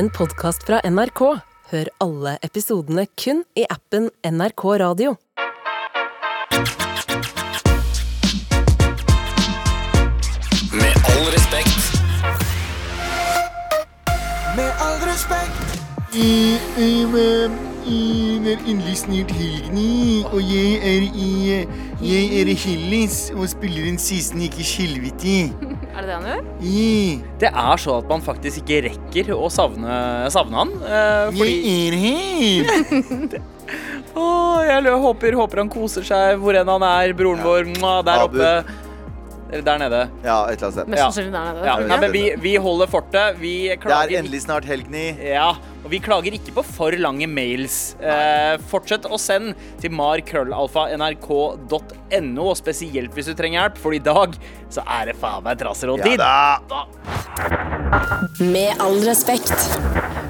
en podkast fra NRK. Hør alle episodene kun i appen NRK Radio. Med all respekt. Med all respekt. Det er endelig snart helgen, og jeg er i Jeg er i Hillis og spiller en season ikke skjelvete. Er det det han gjør? I- Det er så at man faktisk ikke rekker å savne, savne han. eh, fordi Jeg er her. Åh, jeg håper, håper han koser seg hvor enn han er. Broren vår mwah, der Abu. oppe. Eller der nede. Ja, et eller annet sted. Mest sannsynlig der nede. Ja, nei, men vi, vi holder fortet. Vi Det er endelig snart helg, ni. Ja, og vi klager ikke på for lange mails. Eh, fortsett å sende til markrøllalfa.nrk.no, og spesielt hvis du trenger hjelp, for i dag så er det faen meg trasseråd-tid. da. Med all respekt.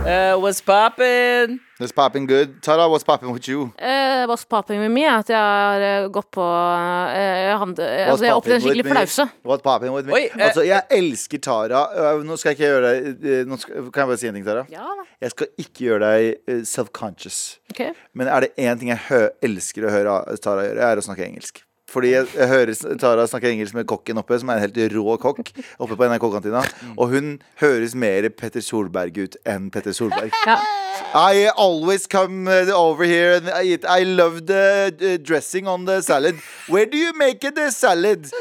Eh, what's poppin'? It's popping good. Tara, what's popping with you? Uh, what's popping with me er at jeg har eh, gått på uh, jeg, eh, altså, jeg opplevde en skikkelig flause. What's popping with me? Oi, uh, altså, jeg elsker Tara. Uh, Nå skal jeg ikke gjøre deg nå skal, Kan jeg bare si en ting, Tara? Ja da. Jeg skal ikke gjøre deg self-conscious. Ok. Men er det én ting jeg hø elsker å høre Tara gjøre, er å snakke engelsk. Fordi jeg, jeg hører Tara snakke engelsk med kokken oppe, som er en helt rå kokk, oppe på NRK-kantina. Og hun høres mer Petter Solberg ut enn Petter Solberg. Ja. I always come uh, over here and I eat. I love the uh, dressing on the salad. Where do you make the salad?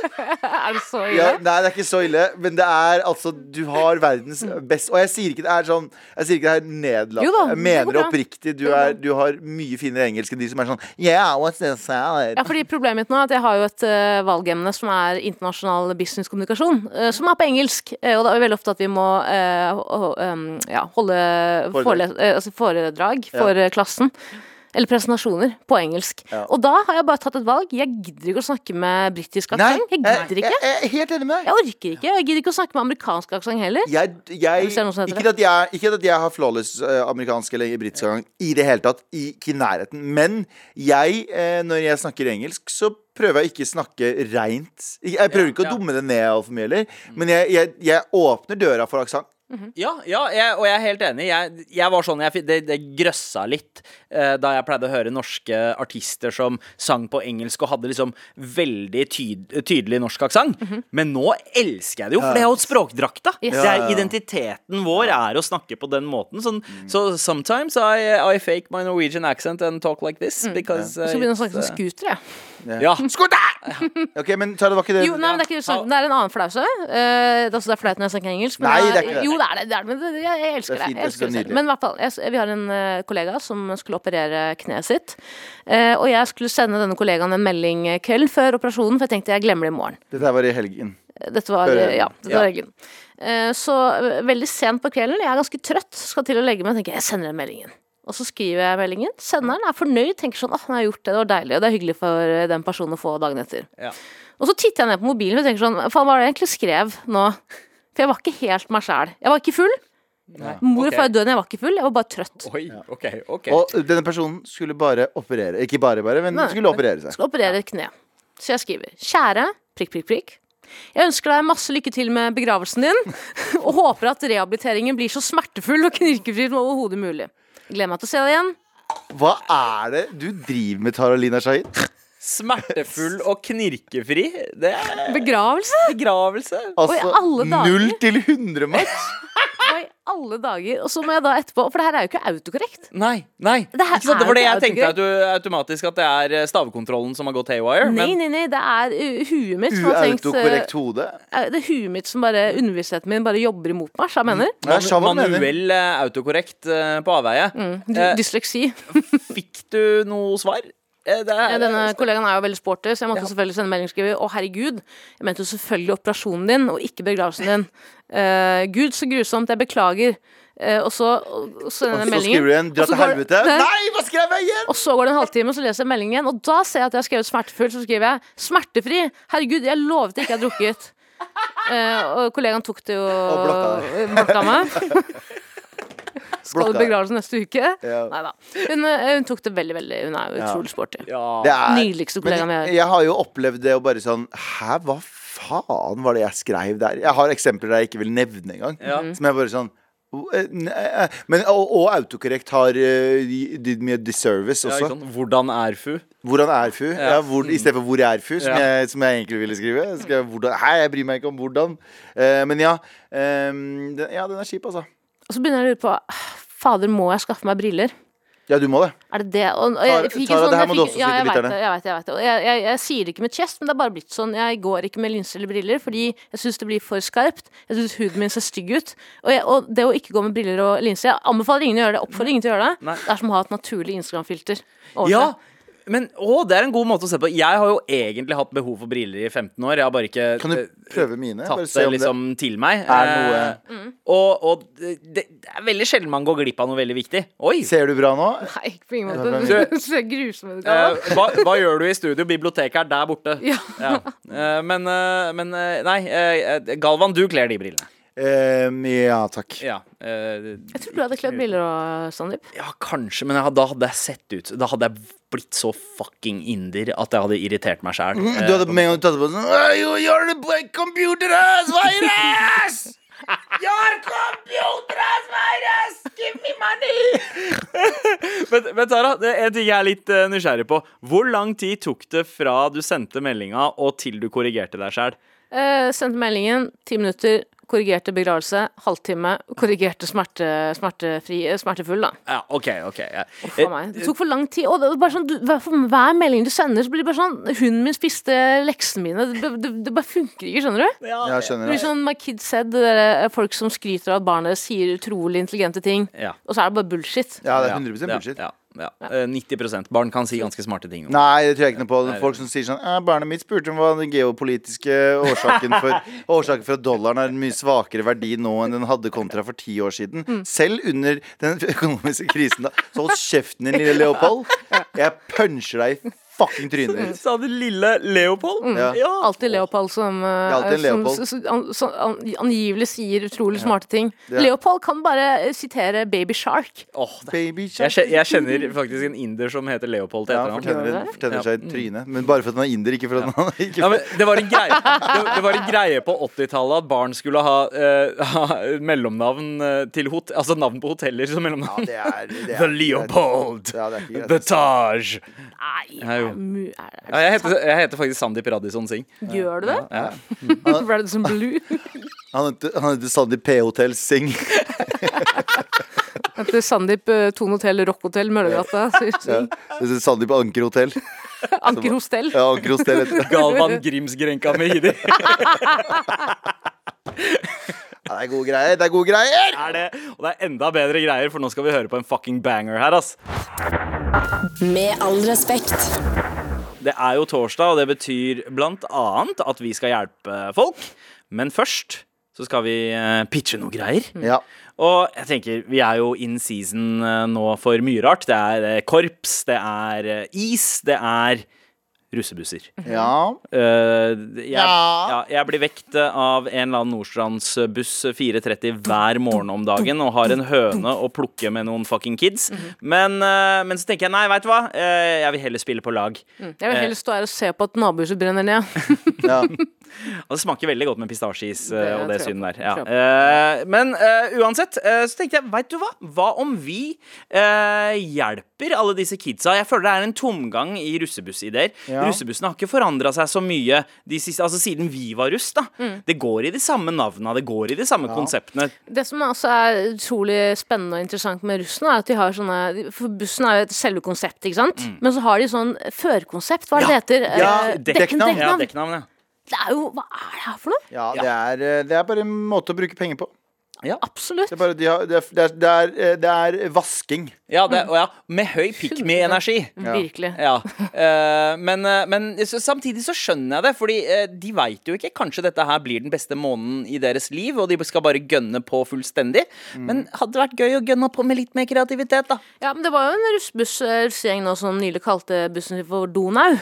Er det så ille? Ja, nei, det er ikke så ille, men det er altså Du har verdens best Og jeg sier ikke det er sånn Jeg sier ikke det er Jo da, Jeg mener oppriktig. Du, er, du har mye finere engelsk enn de som er sånn Yeah, what's the salad? Ja, fordi Problemet mitt nå er at jeg har jo et uh, valgemne som er internasjonal businesskommunikasjon, uh, som er på engelsk. Uh, og da er vi veldig ofte at vi må um, ja, holde Foredrag. forele eh, altså foredrag for ja. klassen. Eller presentasjoner på engelsk. Ja. Og da har jeg bare tatt et valg. Jeg gidder ikke å snakke med britisk aksent. Jeg jeg, gidder ikke. jeg er helt enig med deg. Jeg orker ikke. Jeg gidder ikke å snakke med amerikansk aksent heller. Jeg, jeg, ikke, at jeg, ikke at jeg har flawless eh, amerikansk eller britisk aksent i det hele tatt. I, ikke i nærheten. Men jeg, eh, når jeg snakker engelsk, så prøver jeg ikke å snakke reint. Jeg prøver ikke å dumme det ned altfor mye heller. Men jeg, jeg, jeg åpner døra for aksent. Ja, ja jeg, og jeg er helt enig. Jeg, jeg var sånn, jeg, det, det grøssa litt eh, da jeg pleide å høre norske artister som sang på engelsk og hadde liksom veldig tyd, tydelig norsk aksent. Men nå elsker jeg det jo, for det er jo språkdrakta. Yes. Det Ja, er ja, ja. Identiteten vår er å snakke på den måten. Sånn, Så sometimes I, I fake my Norwegian accent and talk like this. Because Så uh, begynner jeg å snakke som scooter, jeg. uh, Ja. Ok, men Tara, det var ikke det Jo, nei, men det er ikke sånn. Det er en annen flause. Eh, det er også det er flaut når jeg snakker engelsk. Men Nei, det er ikke det. Jo, det er det. det, er det men det jeg, jeg elsker Det er det. fint, Jeg jeg synes elsker det er det selv. nydelig. Men i hvert fall, jeg, vi har en eh, kollega som skulle operere kneet sitt. Eh, og jeg skulle sende denne kollegaen en melding eh, kvelden før operasjonen, for jeg tenkte jeg glemmer det i morgen. Dette her var i helgen. Dette var, Før- eh, ja, dette Ja. var regelen. Eh, så eh, veldig sent på kvelden, jeg er ganske trøtt, skal til å legge meg, tenker jeg, jeg sender den meldingen. Og så skriver jeg meldingen. Senderen er fornøyd, tenker sånn åh, jeg har gjort det, det var deilig, og det er hyggelig for eh, den personen å få dagen etter. Ja. Og så titter jeg ned på mobilen og tenker sånn Faen, hva var det jeg egentlig skrev nå? For jeg var ikke helt meg sjæl. Jeg var ikke full. Mor og okay. far døde, jeg var ikke full. Jeg var bare trøtt. Oi, OK. ok Og denne personen skulle bare operere. Ikke bare, bare, men Nei. skulle operere seg. Skulle operere et kne. Så jeg skriver Kjære prikk, prikk, prikk. Jeg ønsker deg masse lykke til med begravelsen din, og håper at rehabiliteringen blir så smertefull og knirkefri som overhodet mulig. Gleder meg til å se deg igjen. Hva er det du driver med, Taralina Shahid? Smertefull og knirkefri. Det er Begravelse? begravelse. Altså, alle dager. null til 100 match? Og i alle dager. Og så må jeg da etterpå For det her er jo ikke autokorrekt. Nei, nei. Det her ikke sant? Det er var det jeg tenkte at du, automatisk at det er eh, stavekontrollen som har gått haywire. Nei, men nei, nei. Det er uh, huet mitt som har tenkt uh, Uautokorrekt hode? Eh, Det er huet mitt som bare Underbevisstheten min bare jobber imot meg, så jeg mener. Hva du mener. manuell eh, autokorrekt eh, på avveie. Eh, dysleksi. Fikk du noe svar? Eh, Det er, Ja, Denne kollegaen er jo veldig sporty, så jeg måtte selvfølgelig sende melding og skrive Å, herregud, jeg mente jo selvfølgelig operasjonen din, og ikke begravelsen din. Uh, Gud, så grusomt. Jeg beklager. Uh, og så, og, så Og så skriver du igjen 'dra til helvete'. Nei. Nei, hva skrev jeg igjen?! Og så går det en halvtime, og så leser jeg meldingen igjen, og da ser jeg at jeg har skrevet smertefull. Så skriver jeg 'smertefri'. Herregud, jeg lovet ikke jeg har drukket. Uh, og kollegaen tok det jo Og blokka meg. Skal du begravelse neste uke? Ja. Nei da. Hun, eh, hun tok det veldig, veldig Hun er jo utrolig sporty. ja. Er, Nydeligste kollegaen vi har. jeg har jo opplevd det å bare sånn Hæ, hva faen var det jeg skrev der? Jeg har eksempler der jeg ikke vil nevne engang. Ja. Som jeg bare sånn Eh, eh, Men, og, og autokorrekt har uh, mye disservice også. Ja? Hvordan er fu? Hvordan er fu? Ja. Ja. hvor, I stedet for hvor er fu, som, Ja. jeg, som jeg egentlig ville skrive. Jeg, hvordan, hei, jeg bryr meg ikke om hvordan. Uh, men ja, um, den, ja, den er kjip, altså. Og så begynner jeg å lure på Fader, må jeg skaffe meg briller? Ja, du må det. Er det det? Og, og jeg Tara, sånn, det her må du også si ja, til lytterne. jeg vet det, jeg vet det. Jeg, jeg, jeg sier det ikke med chest, men det er bare blitt sånn. Jeg går ikke med linser eller briller fordi jeg syns det blir for skarpt. Jeg syns huden min ser stygg ut. Og, og det å ikke gå med briller og linser Jeg anbefaler ingen å gjøre det. Oppfordrer ingen til å gjøre det. Nei. Det er som å ha et naturlig Instagram-filter. Ja. Men å, det er en god måte å se på. Jeg har jo egentlig hatt behov for briller i 15 år. Jeg har bare ikke Kan du eh, prøve mine? Bare tatt se det liksom det til meg. Er noe... Mm. Og, og det, det er veldig sjelden man går glipp av noe veldig viktig. Oi! Ser du bra nå? Nei, på ingen Ja, måte. Du ser grusom ut. Eh, hva, hva gjør du i studio? Biblioteket er der borte. Ja. Ja. Eh, men, eh, men eh, nei, eh, Galvan, du kler de brillene. Ehm, ja, takk. Ja, uh, Jeg tror du hadde kledd briller òg, Sandeep. ja, kanskje, men jeg, da hadde jeg sett ut Da hadde jeg blitt så fucking inder at jeg hadde irritert meg sjæl. Mm, Du hadde med en gang tatt på sånn «Åh, Jo, gjør det på en computer, ass! Virus! Your computer, ass! Virus! Give me money! Men, men Tara, det er en ting jeg er litt uh, nysgjerrig på. Hvor lang tid tok det fra du sendte meldinga og til du korrigerte deg sjæl? Uh, sendte meldingen, ti minutter, korrigerte begravelse, halvtime, korrigerte smerte, smertefri, eh, smertefull, da. Ja, OK, OK. Ja. Uff meg. Det tok for lang tid. Og det var bare sånn, du, hver- for hver melding du sender, så blir det bare sånn Hunden min spiste leksene mine. Det, det, det bare funker ikke, skjønner du? Ja, Det skjønner blir sånn My Kid Said, det der, eh, folk som skryter av at barnet sier utrolig intelligente ting, Ja. og så er det bare bullshit. Ja, det er 100% bullshit. Ja, ja, ja. Eh, 90% Barn kan si ganske smarte ting. nå. Nei, det tror jeg ikke noe på. Folk som sier sånn «Eh, Barnet mitt spurte om hva den geopolitiske årsaken for Årsaken for at dollaren er en mye svakere verdi nå enn den hadde kontra for ti år siden. Selv under den økonomiske krisen, da. Så hold kjeften din, lille Leopold. Jeg puncher deg i fucking trynet ditt. Sa du lille Leopold? Ja. Alltid Leopold som, eh, alltid som, Leopold. s- s- som an, angivelig sier utrolig smarte ting. Ja. Leopold kan bare eh, sitere Baby Shark. Oh, Baby shark. Jeg, jeg kjenner faktisk en inder som heter Leopold til Ja, etternavn. Ja. fortjener seg trynet. Men bare for at han er inder, ikke for at han ikke Ja, men det, var en greie, det, det var en greie på 80-tallet at barn skulle ha, uh, ha mellomnavn til hot, Altså navn på hoteller som Ja, mellomnavn. det er, det er The Leopold. Ja, det er det er, The Taj. Nei, Ja, er mu- er, er, Ja, jeg, heter, jeg heter faktisk Sandeep Radisson Singh. Gjør du det? Ja. Radisson Blue. Han heter, han heter Sandeep P-hotell Sing. Etter Sandeep eh, Tone Hotell, Rock Hotell, Møllergata. Ja. Det Sandeep Anker hotell. Anker Hostell. Ja, Anker det. Galvan Grimsgrenka Mehidi. Ja, det er gode greier. Det er gode greier! Er det, og det er enda bedre greier, for nå skal vi høre på en fucking banger her, ass. Med all respekt. Det er jo torsdag, og det betyr blant annet at vi skal hjelpe folk. Men først så skal vi eh, pitche noe greier. Ja. Og jeg tenker, vi er jo in season eh, nå for mye rart. Det er eh, korps, det er is, det er russebusser. ja. Uh, jeg, Ja. ja, jeg blir vekt eh, av en eller annen Nordstrandsbuss 4.30 hver morgen om dagen og har en høne å plukke med noen fucking kids. Men, uh, men så tenker jeg nei, veit du hva, uh, jeg vil heller spille på lag. Jeg vil heller stå her og se på at nabohuset brenner ned. ja. Og det smaker veldig godt med pistasjeis eh, og det synet der. Ja. Eh, men uh, uansett, uh, så tenkte jeg, veit du hva? Hva om vi uh, hjelper alle disse kidsa? Jeg føler det er en tomgang i russebussideer. Ja. Russebussene har ikke forandra seg så mye de siste, altså siden vi var russ. da Mm. Det går i de samme navna, det går i de samme konseptene. Det som også er utrolig spennende og interessant med russen, er at de har sånne For bussen er jo et selve konsept, ikke sant? Men så har de sånn førkonsept. Hva er det det heter? Ja, dekknavn. Ja, dekknavn, ja. Det er jo Hva er det her for noe? ja det, er, eh, det er bare en måte å bruke penger på. Absolutt. Det er, bare, de har, det er, det er, det er, eh, det er vasking. Ja, det, og ja, med høy pick me energi. Virkelig. Ja, Uh, men, eh, men så, samtidig så skjønner jeg det, fordi uh, de veit jo ikke. Kanskje dette her blir den beste måneden i deres liv, og de skal bare gønne på fullstendig. Men hadde det vært gøy å gønne på med litt mer kreativitet, da. Ja, men det var jo en russbuss, russegjeng nå som nylig kalte bussen for Donau.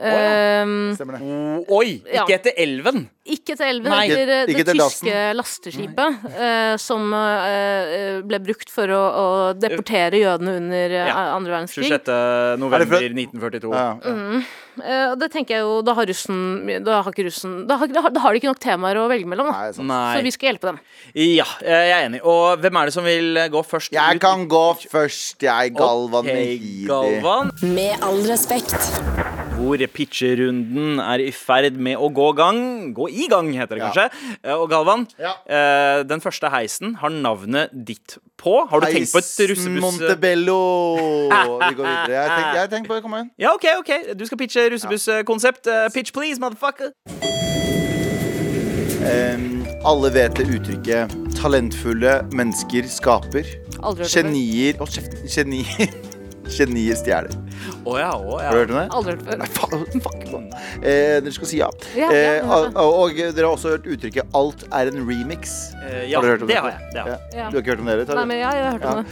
Ehm, Stemmer det. Oh, oi! Ja. Ikke etter elven. Ikke til elven, Nei. etter eh, Ikke det til tyske lasteskipet eh, som eh, ble brukt for å, å deportere jødene under eh, Ja. andre verdenskrig. 26. Er november 1942. Ja, ja. Eh, og det tenker jeg jo, da har russen Da har ikke russen Da har, da har, da har de ikke nok temaer å velge mellom, da. Nei. Nei. Så vi skal hjelpe dem. Ja, jeg er enig. Og hvem er det som vil gå først? Jeg ut? kan gå først, jeg, Galvan okay, Mehidi. Galvan. Med all respekt. Hvor pitcherunden er i ferd med å gå gang. Gå i gang, heter det kanskje. Ja. Og Galvan, Ja. eh, den første heisen har navnet ditt på. Har du tenkt på et Heisen russebuss? Montebello. Vi går videre. Jeg tenkt, jeg tenker på det. Kom igjen. Ja, OK, ok Du skal pitche russebusskonsept. Eh, Pitch please, motherfucker. Um, alle vet det uttrykket 'talentfulle mennesker skaper'. Aldri hørt. Genier Å, kjeft. Genier Genier stjeler. Å ja, å ja. Har du hørt om det? Aldri hørt før. Nei, faen, fuck man. Eh, dere skal si ja. Ja, ja, eh, og, og dere har også hørt uttrykket 'alt er en remix'. Eh, ja, Har dere hørt om det det? har jeg. Det har. Ja. Ja. Du har ikke hørt om det? Nei, men jeg, jeg har hørt om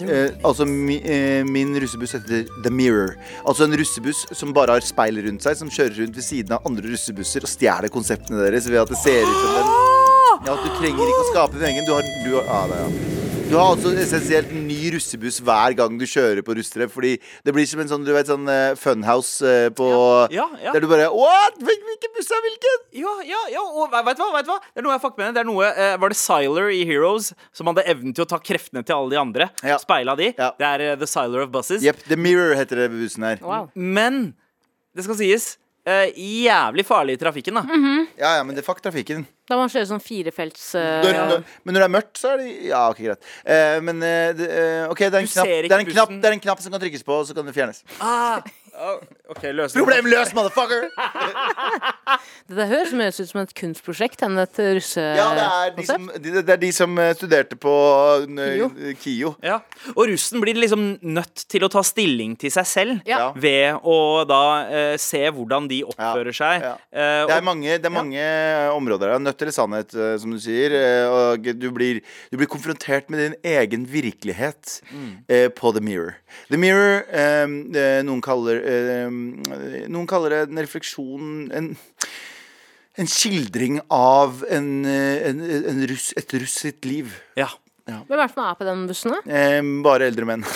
det. Eh, altså, mi, eh, min russebuss heter The Mirror. Altså en russebuss som bare har speil rundt seg, som kjører rundt ved siden av andre russebusser og stjeler konseptene deres ved at det ser ut som den. Ja, Du trenger ikke å skape din egen. Du har, du har, ah, det, ja. Du har altså essensielt ny russebuss hver gang du kjører på russetreff. Fordi det blir som en sånn, du vet, sånn eh, funhouse eh, på Ja, ja. Der du bare What? Hvil- Hvilken buss er hvilken? Ja, ja, ja, og vet du hva? Vet du hva? Det er noe jeg fucker med. Det er noe, eh, Var det Siler i Heroes som hadde evnen til å ta kreftene til alle de andre? Ja. Speila de? Ja. Det er eh, The Siler of Buses. Jepp. The Mirror heter det bussen her. Wow. Men det skal sies eh, jævlig farlig i trafikken, da. Ja, ja, men det er fuck trafikken. Da må man kjøre sånn firefelts eh, Når, når, men når det er mørkt, så er det Ja, OK, greit. Eh, men eh, det, eh, OK, det er, en Du knapp, ser det, er en knapp, bussen. det er en knapp som kan trykkes på, og så kan det fjernes. Ah, OK, løs det. Problem løst, motherfucker! Det høres mer ut som et kunstprosjekt enn et Ja, det er de som, russekonsept. det er de som eh, studerte på eh, KIO. KIO. Ja. Og russen blir liksom nødt til å ta stilling til seg selv Ja. ved å da eh, se hvordan de oppfører seg. ja. Eh, Det er mange, det er mange områder her. Nødt eller sannhet, som du sier. Og du blir, du blir konfrontert med din egen virkelighet eh, på The Mirror. The Mirror, noen kaller Noen kaller det en refleksjon en, en skildring av en, eh, en, en russ, et russ sitt liv. ja. Hvem er det som er på den bussen? da? Eh, bare eldre menn.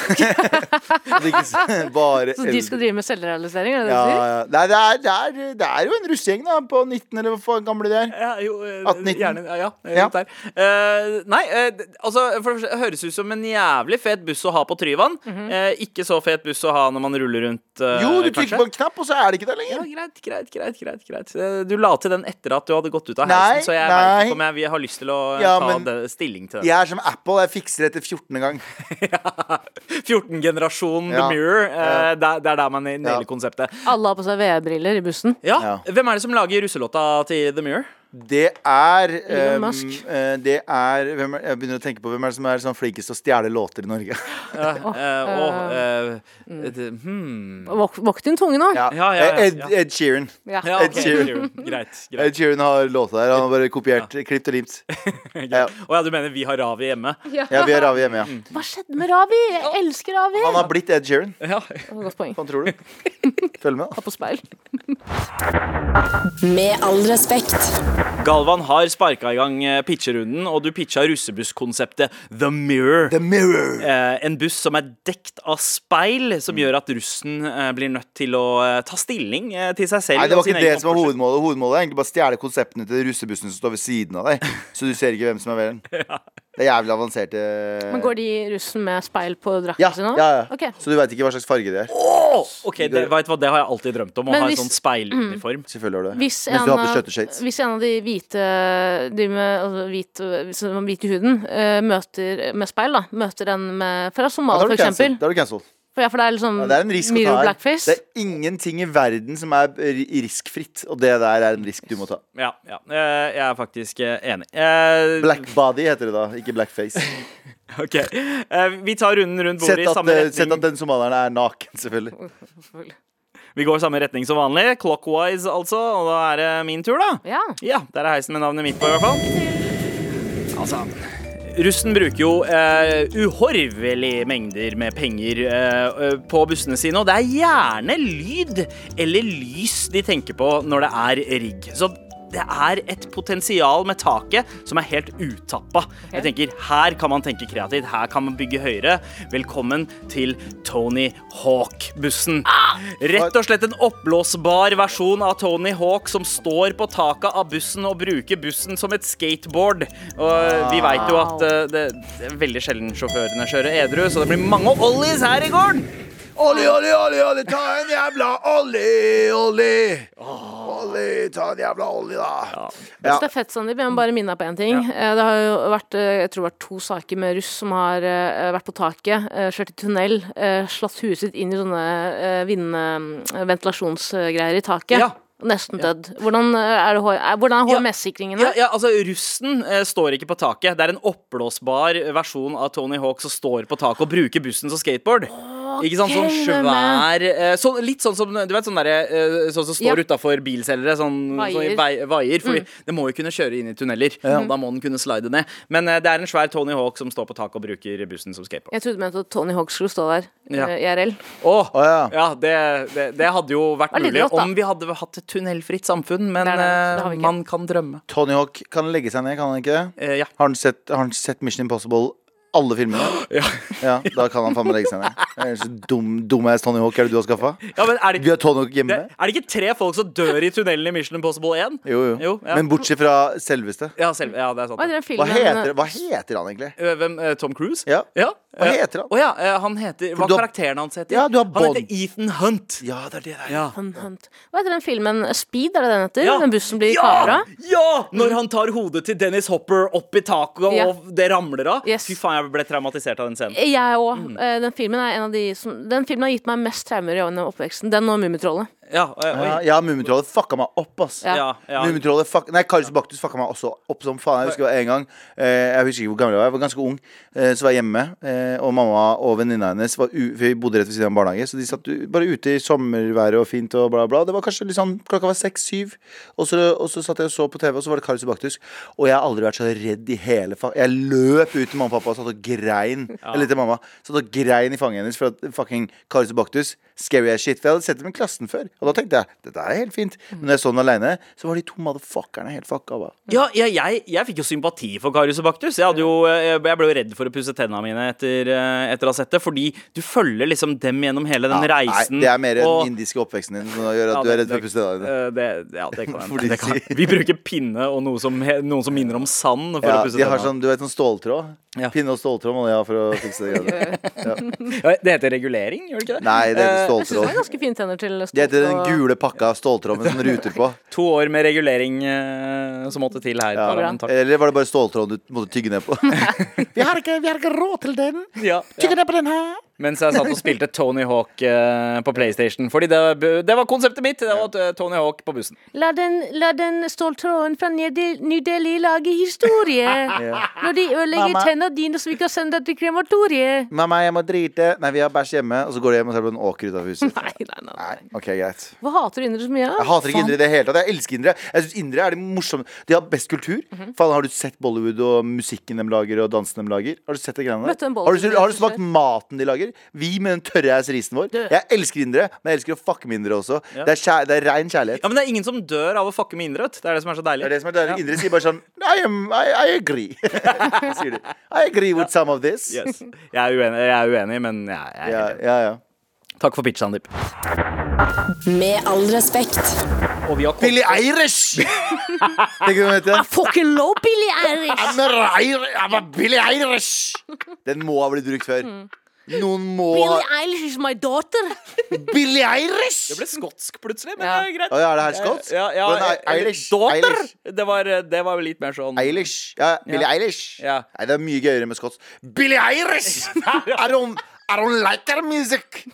Bare Så de skal drive med selvrealisering? Er det Ja, det, ja. Nei, det, er, det, er, det er jo en russegjeng da, på 19, eller hvor gamle de er. Ja, jo, eh, 18-19. Gjerne, ja, ja, Ja. Eh, nei, uh, altså for det første, høres ut som en jævlig fet buss å ha på Tryvann. Eh, ikke så fet buss å ha når man ruller rundt, eh, Jo, du trykker på en knapp, og så er det ikke der Ja, lenger. greit, greit, greit, greit, greit. Eh, Du la til den etter at du hadde gått ut av Nei, så jeg vet ikke om jeg vi har lyst til å eh, Ja, ta men- det, stilling til den. Jeg er som Apple, jeg fikser det etter 14. gang. 14-generasjon Ja. The Mirror. eh, Ja. det, det er der man nailer Ja. konseptet. Alle har på seg VR-briller i bussen. Ja. Ja. Hvem er det som lager russelåta til The Mirror? Det er um, eh, Det er hvem er, Jeg begynner å tenke på hvem er det som er sånn flinkest til å stjele låter i Norge. Eh, og, eh, hmm. Vokt din tunge nå. Ja. Ja, ja, ja, Ed, ja. Ed Sheeran. Ja. Ja, Ed Sheeran. Greit. greit. Ed Sheeran har låta der. Han har bare kopiert, klipt og limt. Ja. Å ja, du mener vi har Ravi hjemme? ja, vi har Ravi hjemme, ja. Hva skjedde med Ravi? Jeg elsker Ravi! Han har blitt Ed Sheeran. Ja. Godt poeng. Hva tror du? Følg med, da. Ha på speil. Med all respekt. Galvan har sparka i gang eh, pitcherunden, og du pitcha russebusskonseptet The Mirror. The Mirror. Eh, en buss som er dekt av speil, som gjør at russen eh, blir nødt til å eh, ta stilling eh, til seg selv. Nei, det var ikke det som var hovedmålet. Hovedmålet er egentlig bare å stjele konseptene til russebussen som står ved siden av deg. Så du ser ikke hvem som er velen. Det er jævlig avanserte Men går de russen med speil på drakten ja, sin ja, ja. Okay. Så du veit ikke hva slags farge de er? Ok, det, vet hva, det har jeg alltid drømt om, å Men ha en hvis- sånn speiluniform. Selvfølgelig har du det. Hvis Mens en, du har på hvis en av de hvite De med altså, hvit, hvit i huden uh, møter med speil, da Møter en med, fra Somalia, for eksempel. Da er du cancelled. For, ja, for det er liksom Ja, det er en risk å ta her. blackface. Det er ingenting i verden som er riskfritt, og det der er en risk du må ta. Ja, ja. eh, jeg er faktisk eh, enig. Jeg... Blackbody heter det da, ikke blackface. ok. Eh, vi tar runden rundt bordet i samme retning. sett at den somalieren er naken, selvfølgelig. Vi går samme retning som vanlig. Clockwise, altså. Og da er det min tur, da. Ja. Ja, der er heisen med navnet mitt på, i hvert fall. Altså Russen bruker jo eh, uhorvelige mengder med penger eh, eh, på bussene sine, og det er gjerne lyd eller lys de tenker på når det er rigg. Så det er et potensial med taket som er helt utappa. Jeg tenker, Her kan man tenke kreativt, her kan man bygge høyere. Velkommen til Tony Hawk-bussen. Rett og slett en oppblåsbar versjon av Tony Hawk som står på taket av bussen og bruker bussen som et skateboard. Og vi veit jo at eh, det, det er veldig sjelden sjåførene kjører edru, så det blir mange ollies her i gården. Olli, olli, olli, olli, ta en jævla olli, olli. Olli, ta en jævla olli, da. Ja. Det er fett, Sandeep. Jeg må bare minne deg på én ting. Ja. Det har jo vært eh, jeg tror det var to saker med russ som har eh, vært på taket, eh, kjørt i tunnel, eh, slått huet sitt inn i sånne vindende ventilasjonsgreier i taket. Ja. Nesten dødd. Hvordan eh, er, er- hvordan er Ja. Ja, ja, altså Russen eh, står ikke på taket. Det er en oppblåsbar versjon av Tony Hawk som står på taket og bruker bussen som skateboard. Ikke sant, sånn svær eh, så, Litt sånn som du vet, sånn der, eh, sånn som står Ja. utafor bilselgere. Sånn, Vaier. sånn i vei- vaier. Fordi det må jo kunne kjøre inn i tunneler. Og da må den kunne slide ned. Men eh, det er en svær Tony Hawk som står på taket og bruker bussen som skateboard. Jeg trodde du mente at Tony Hawk skulle stå der Ja. eh, IRL. Å, Oh, ja. ja, det, det, det hadde jo vært mulig rått, om vi hadde hatt et tunnelfritt samfunn, men Det eh, man kan drømme. Tony Hawk kan legge seg ned, kan han ikke det? Eh, ja. Har han sett, har han sett Mission Impossible? Alle filmene? Ja. Ja, da kan han faen meg legge seg ned. Det er så dum, Dumass Tony Hawk er det du har skaffa? ja, men er det, Vi har Tony Hawk hjemme. er det ikke tre folk som dør i tunnelen i Mission Impossible 1? Jo, jo. Jo, ja. Men bortsett fra selveste. Ja, selv, ja det er sant. Hva heter den Hva heter, hva heter han egentlig? Eh, Hvem? eh, Tom Cruise? Ja. Ja. Hva heter han? Oh, ja, eh, han heter Hva har- karakteren hans heter? Ja, du har han heter Ethan Hunt. Ja, det er det der. Ja. Hunt, Hunt. Hva heter den filmen? Speed, er det den heter? Ja. Den bussen blir Ja! kapra? ja! Når han tar hodet til Dennis Hopper opp i taket, Ja. og det ramler av. Yes. Fy faen, jeg ble traumatisert av den scenen. Jeg òg. Mm. Den filmen er en av de som Den filmen har gitt meg mest traumer i oppveksten. Den og Mummitrollet. Ja, eh, Ja, ja Mummitrollet fucka meg opp, ass. Ja. Ja. Mummitrollet fuck, Nei, Karius Baktus fucka meg også opp som faen. Jeg husker en gang eh, Jeg husker ikke hvor gammel jeg var. Jeg var ganske ung. Eh, så var jeg hjemme, eh, og mamma og venninna hennes var u vi bodde rett ved siden av en barnehage, så de satt bare ute i sommerværet og fint og bla, bla. Det var kanskje litt sånn Klokka var seks-syv, og, så- og så satt jeg og så på TV, og så var det Karius Baktus. Og jeg har aldri vært så redd i hele fa Jeg løp ut til mamma og pappa og satt og grein. Eller til mamma. Satt og grein i fanget hennes for at fucking Karius Baktus Scary as shit. For jeg hadde sett dem i klassen før. Og da tenkte jeg dette er helt fint. Men når jeg så den aleine, så var de to motherfuckerne helt fucka. Ba. Ja, ja jeg, jeg fikk jo sympati for Karius og Baktus. Jeg, hadde jo, jeg jeg ble jo redd for å pusse tennene mine etter, eh, etter å ha sett det. Fordi du følger liksom dem gjennom hele den Ja, reisen. Nei, det er mer den indiske oppveksten din som gjør at Ja, du er redd for å pusse tennene dine. Eh, det, ja, det kan jeg hende. Det kan. Vi bruker pinne og noe som, noen som minner om sand for Ja, å pusse har sånn, du vet, sånn ståltråd. Ja. Pinne og ståltråd må de ha for å fikse det. Ja, Det heter regulering, gjør det ikke det? Nei, det heter ståltråd. Jeg syns det er ståltråd. ganske fine tenner til Det heter den gule pakka av ståltråd med sånne ruter på. To år med regulering eh, som måtte til her. Ja. Eller var det bare ståltråd du måtte tygge ned på? vi, har ikke, vi har ikke råd til den. Ja, Tygge ned på den her. Mens jeg satt og spilte Tony Hawk uh, på PlayStation. Fordi det, det var konseptet mitt. Det var eh, Tony Hawk på bussen. La den, la den ståltråden fra New Delhi lage historie. Når de ødelegger tenna dine, så vi kan sende deg til krematoriet. Mamma, jeg må drite. Nei, vi har bæsj hjemme. Og så går du hjem og ser på en åker utenfor huset. Nei, nei, nei. Nei, ok, greit Hva hater du indre så mye? Jeg hater ikke indre i det hele tatt. Jeg elsker indre. Jeg synes indre er det morsomme De har best kultur. Mhm. Faen, har du sett Bollywood og musikken de lager, og dansen de lager? Har du sett det greiene der? Har har du smakt maten de lager? Vi med den tørre ass risen vår. Jeg elsker indere, men jeg elsker å fucke med indere også. Det, er kjær, det er rein kjærlighet. Ja, Men det er ingen som dør av å fucke med indre. Det er det som er så deilig. Det er det som er deilig. Indere sier bare sånn I, am, I, I agree. sier de. I agree with some of this. Yes. Jeg, er uenig, jeg er uenig, men jeg, jeg er Ja, enig. ja, ja. Takk for pitch, Sandeep. Med all respekt. Og vi har Billy Irish! Tenker du hva heter? Fucking love Billy Irish! I'm a, I'm a Billy Irish! Den må ha blitt brukt før. Noen må ha Billy Eilish is my daughter. Billy Eilish! Det ble skotsk plutselig, men Ja. det er greit. Å ja, er det her skotsk? Ja, ja, Hvordan er Eilish? Daughter! Eilish. Det var, det var litt mer sånn Eilish. Ja, Billy Eilish. Ja. Nei, det er mye gøyere med skotsk. Billy Eilish! I don't, I don't like her music.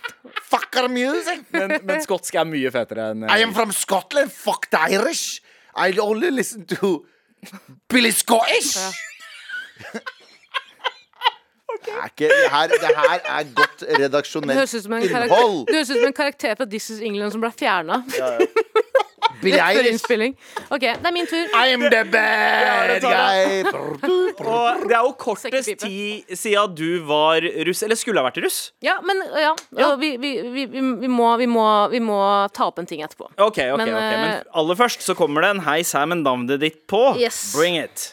Fuck her music. men, men skotsk er mye fetere enn eh, I am from Scotland. Fuck the Irish. I only listen to Billy Scottish. Det, er ikke, det, her, det her er godt redaksjonelt innhold. det høres ut som en karakter fra This is England som ble fjerna. Ja, innspilling. OK, det er min tur. I'm the bad guy. Og det er jo kortest tid siden du var russ, eller skulle ha vært russ. Ja, men ja. ja. Vi, vi, vi, må, vi, må, vi må ta opp en ting etterpå. Ok, ok, Men, okay. Men eh, aller først så kommer det en Hei, Sam, men navnet ditt på. Yes. Bring it.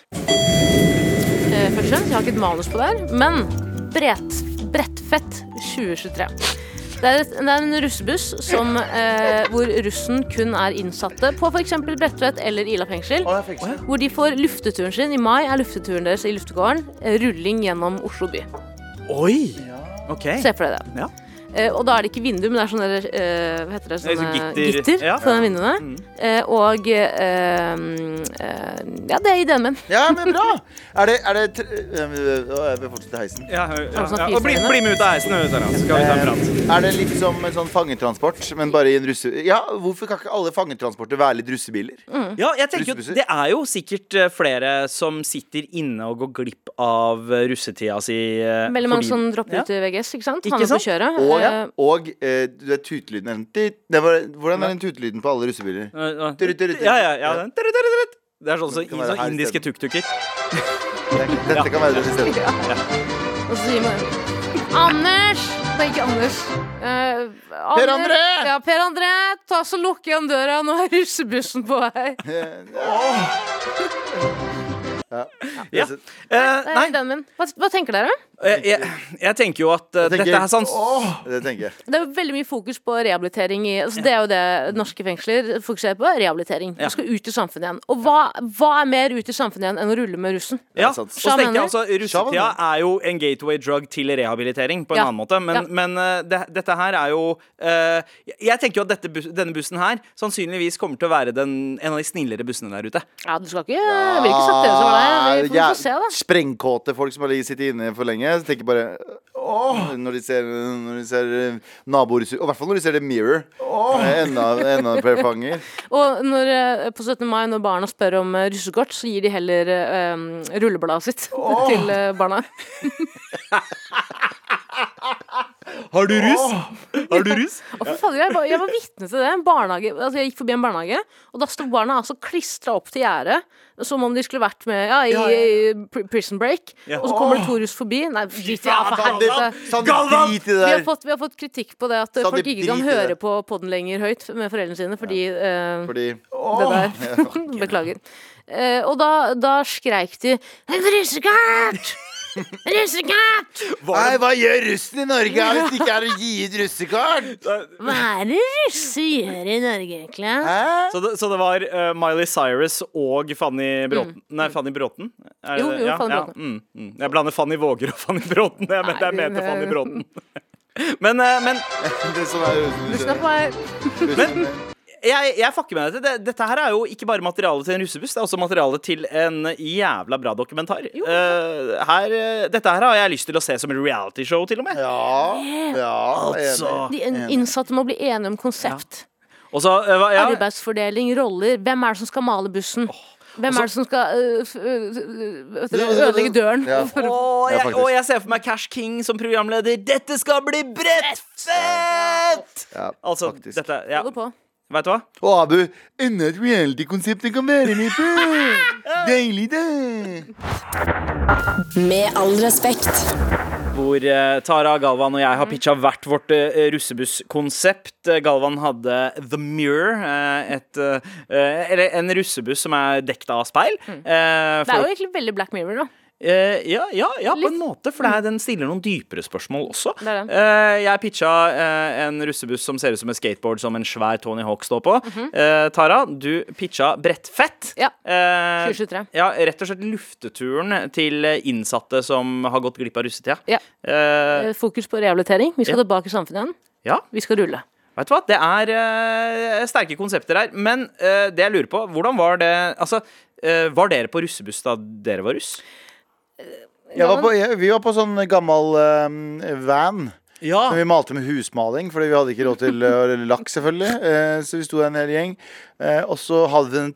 Fremst, jeg har ikke et manus på det her, men brett, Brettfett 2023. Det er, et, det er en russebuss som, eh, hvor russen kun er innsatte på f.eks. Bredtvet eller Ila fengsel. Hvor de får lufteturen sin. I mai er lufteturen deres i luftegården eh, rulling gjennom Oslo by. Oi! Okay. Se for deg det. Ja. Eh, og da er det ikke vindu, men det er sånne eh, Hva heter det? Sånne sånn gitter. gitter, Ja. Sånne vinduene. Eh, og eh, eh, Ja, det er ideen min. Ja, men bra. Er det, er det tr- øh, øh, Jeg vil fortsette heisen. Ja, ja, ja. Og bli, bli med ut av heisen, så skal vi ta en prat. Er det litt som en sånn fangetransport, men bare i en russe... Ja, hvorfor kan ikke alle fangetransporter være litt russebiler? Ja, jeg tenker jo, Det er jo sikkert flere som sitter inne og går glipp av russetida si. Veldig mange som dropper Ja. ut i VGS, ikke sant? Ikke sant? kjøret. Og, Eh, og eh, du vet tutelyden er den tit- det var, Hvordan er den tutelyden på alle russebiler? Eh, eh, Turut, turut, turut. Ja, ja, ja. den. Turut, turut, turut. Det er sånn så, Det kan være sånn her indiske tuk-tuker. Dette kan være det siste. Og så sier man Anders! Det er ikke Anders. Eh, Anders- Per André! Ja, Per André, ta så lukk igjen døra. Nå er russebussen på vei. Ja. Ja. ja. Det Eh, er nei. Hva, hva tenker dere? Jeg, jeg, jeg tenker jo at uh, tenker- dette er sånn Det tenker jeg. Det er jo veldig mye fokus på rehabilitering i altså Det er jo det norske fengsler fokuserer på. Rehabilitering. Du skal ut i samfunnet igjen. Og hva, hva er mer ut i samfunnet igjen enn å rulle med russen? Ja, og så tenker jeg altså Russetida er jo en gateway drug til rehabilitering på en Ja. annen måte. Men, Ja. men uh, det, dette her er jo eh, Jeg tenker jo at dette, denne bussen her sannsynligvis kommer til å være den, en av de snillere bussene der ute. Ja, du skal ikke Jeg vil ikke sagt det som var. Vi får, se, da. Sprengkåte folk som har sittet inne for lenge. Så tenker bare Åh, når de ser, når de ser eh, naboer Og i hvert fall når de ser The Mirror. Eh, Enda, enda flere fanger. Og når, eh, på 17. mai, når barna spør om russekort, så gir de heller um, rullebladet sitt til eh, barna. Har du russ? Har du russ? Ja. for faen, jeg var, jeg var vitne til det. Barnehage, altså jeg gikk forbi en barnehage, og da sto barna altså klistra opp til gjerdet. Som om de skulle vært med ja, i, i pr- Prison Break. Ja. Og så kommer det to russ forbi. Nei, drit i ja. Sander, drit i det Vi har, fått, vi har fått kritikk på det at eh, folk ikke kan høre på podden lenger høyt med foreldrene sine fordi eh, Fordi det der. Beklager. Eh, og da, da skreik de 'Russekort! Russekort!' Nei, hva gjør russen i Norge hvis det ikke er å gi ut russekort? Hva er det russe gjør i Norge, egentlig? Hæ? Så det, så det var eh, Miley Cyrus og Fanny Bråten Nei, Fanny Bråten? Er det Jo, det? jo, ja, Fanny ja, Bråten. mm, mm. Jeg blander Fanny Våger og Fanny Bråten. Jeg mente, jeg Nei, mente det- Fanny Bråten. Men, eh, men Det som er russen. Bussen er på vei. russen. Jeg, jeg fucker med dette. Dette her er jo ikke bare materiale til en russebuss, det er også materiale til en jævla bra dokumentar. Eh, her, eh, dette her har jeg lyst til å se som en realityshow, til og med. Ja, ja Altså. enig. De innsatte må bli enige om konsept. Og så, eh, hva- ja, Arbeidsfordeling, roller. Hvem er det som skal male bussen? Hvem er det som skal øh, øh, ødelegge døren? Ja. Å- og, jeg, og jeg ser for meg Cash King som programleder. Dette skal bli brettfett! Ja, Altså, faktisk. dette ja. Vet du hva? Og Abu, enda et reality-konsept jeg kan være med på! Deilig, det! Med all respekt. Hvor uh, Tara, Galvan og jeg har pitcha hvert vårt uh, russebusskonsept. Eh, Galvan hadde The Mirror, uh, et, uh, eller en russebuss som er dekket av speil. Eh, Det er jo egentlig veldig Black Mirror, da. Eh, ja, ja, ja, på en måte, for det er, den stiller noen dypere spørsmål også. Det det. Eh, jeg pitcha eh, en russebuss som ser ut som en skateboard som en svær Tony Hawk står på. Eh, Tara, du pitcha Brettfett. Ja. Eh, 2023. ja, rett og slett lufteturen til innsatte som har gått glipp av russetida. Ja. Eh, Eh, Fokus på rehabilitering. Vi skal Ja. tilbake i samfunnet igjen. ja, Vi skal rulle. vet du hva? Det er eh, sterke konsepter her. Men eh, det jeg lurer på, hvordan var det Altså, eh, var dere på russebuss da dere var russ? Var på, jeg, vi var på sånn gammel eh, van. Ja. Som vi malte med husmaling, fordi vi hadde ikke råd til uh, lakk, selvfølgelig. Uh, så vi sto der en hel gjeng. Uh, og så hadde vi den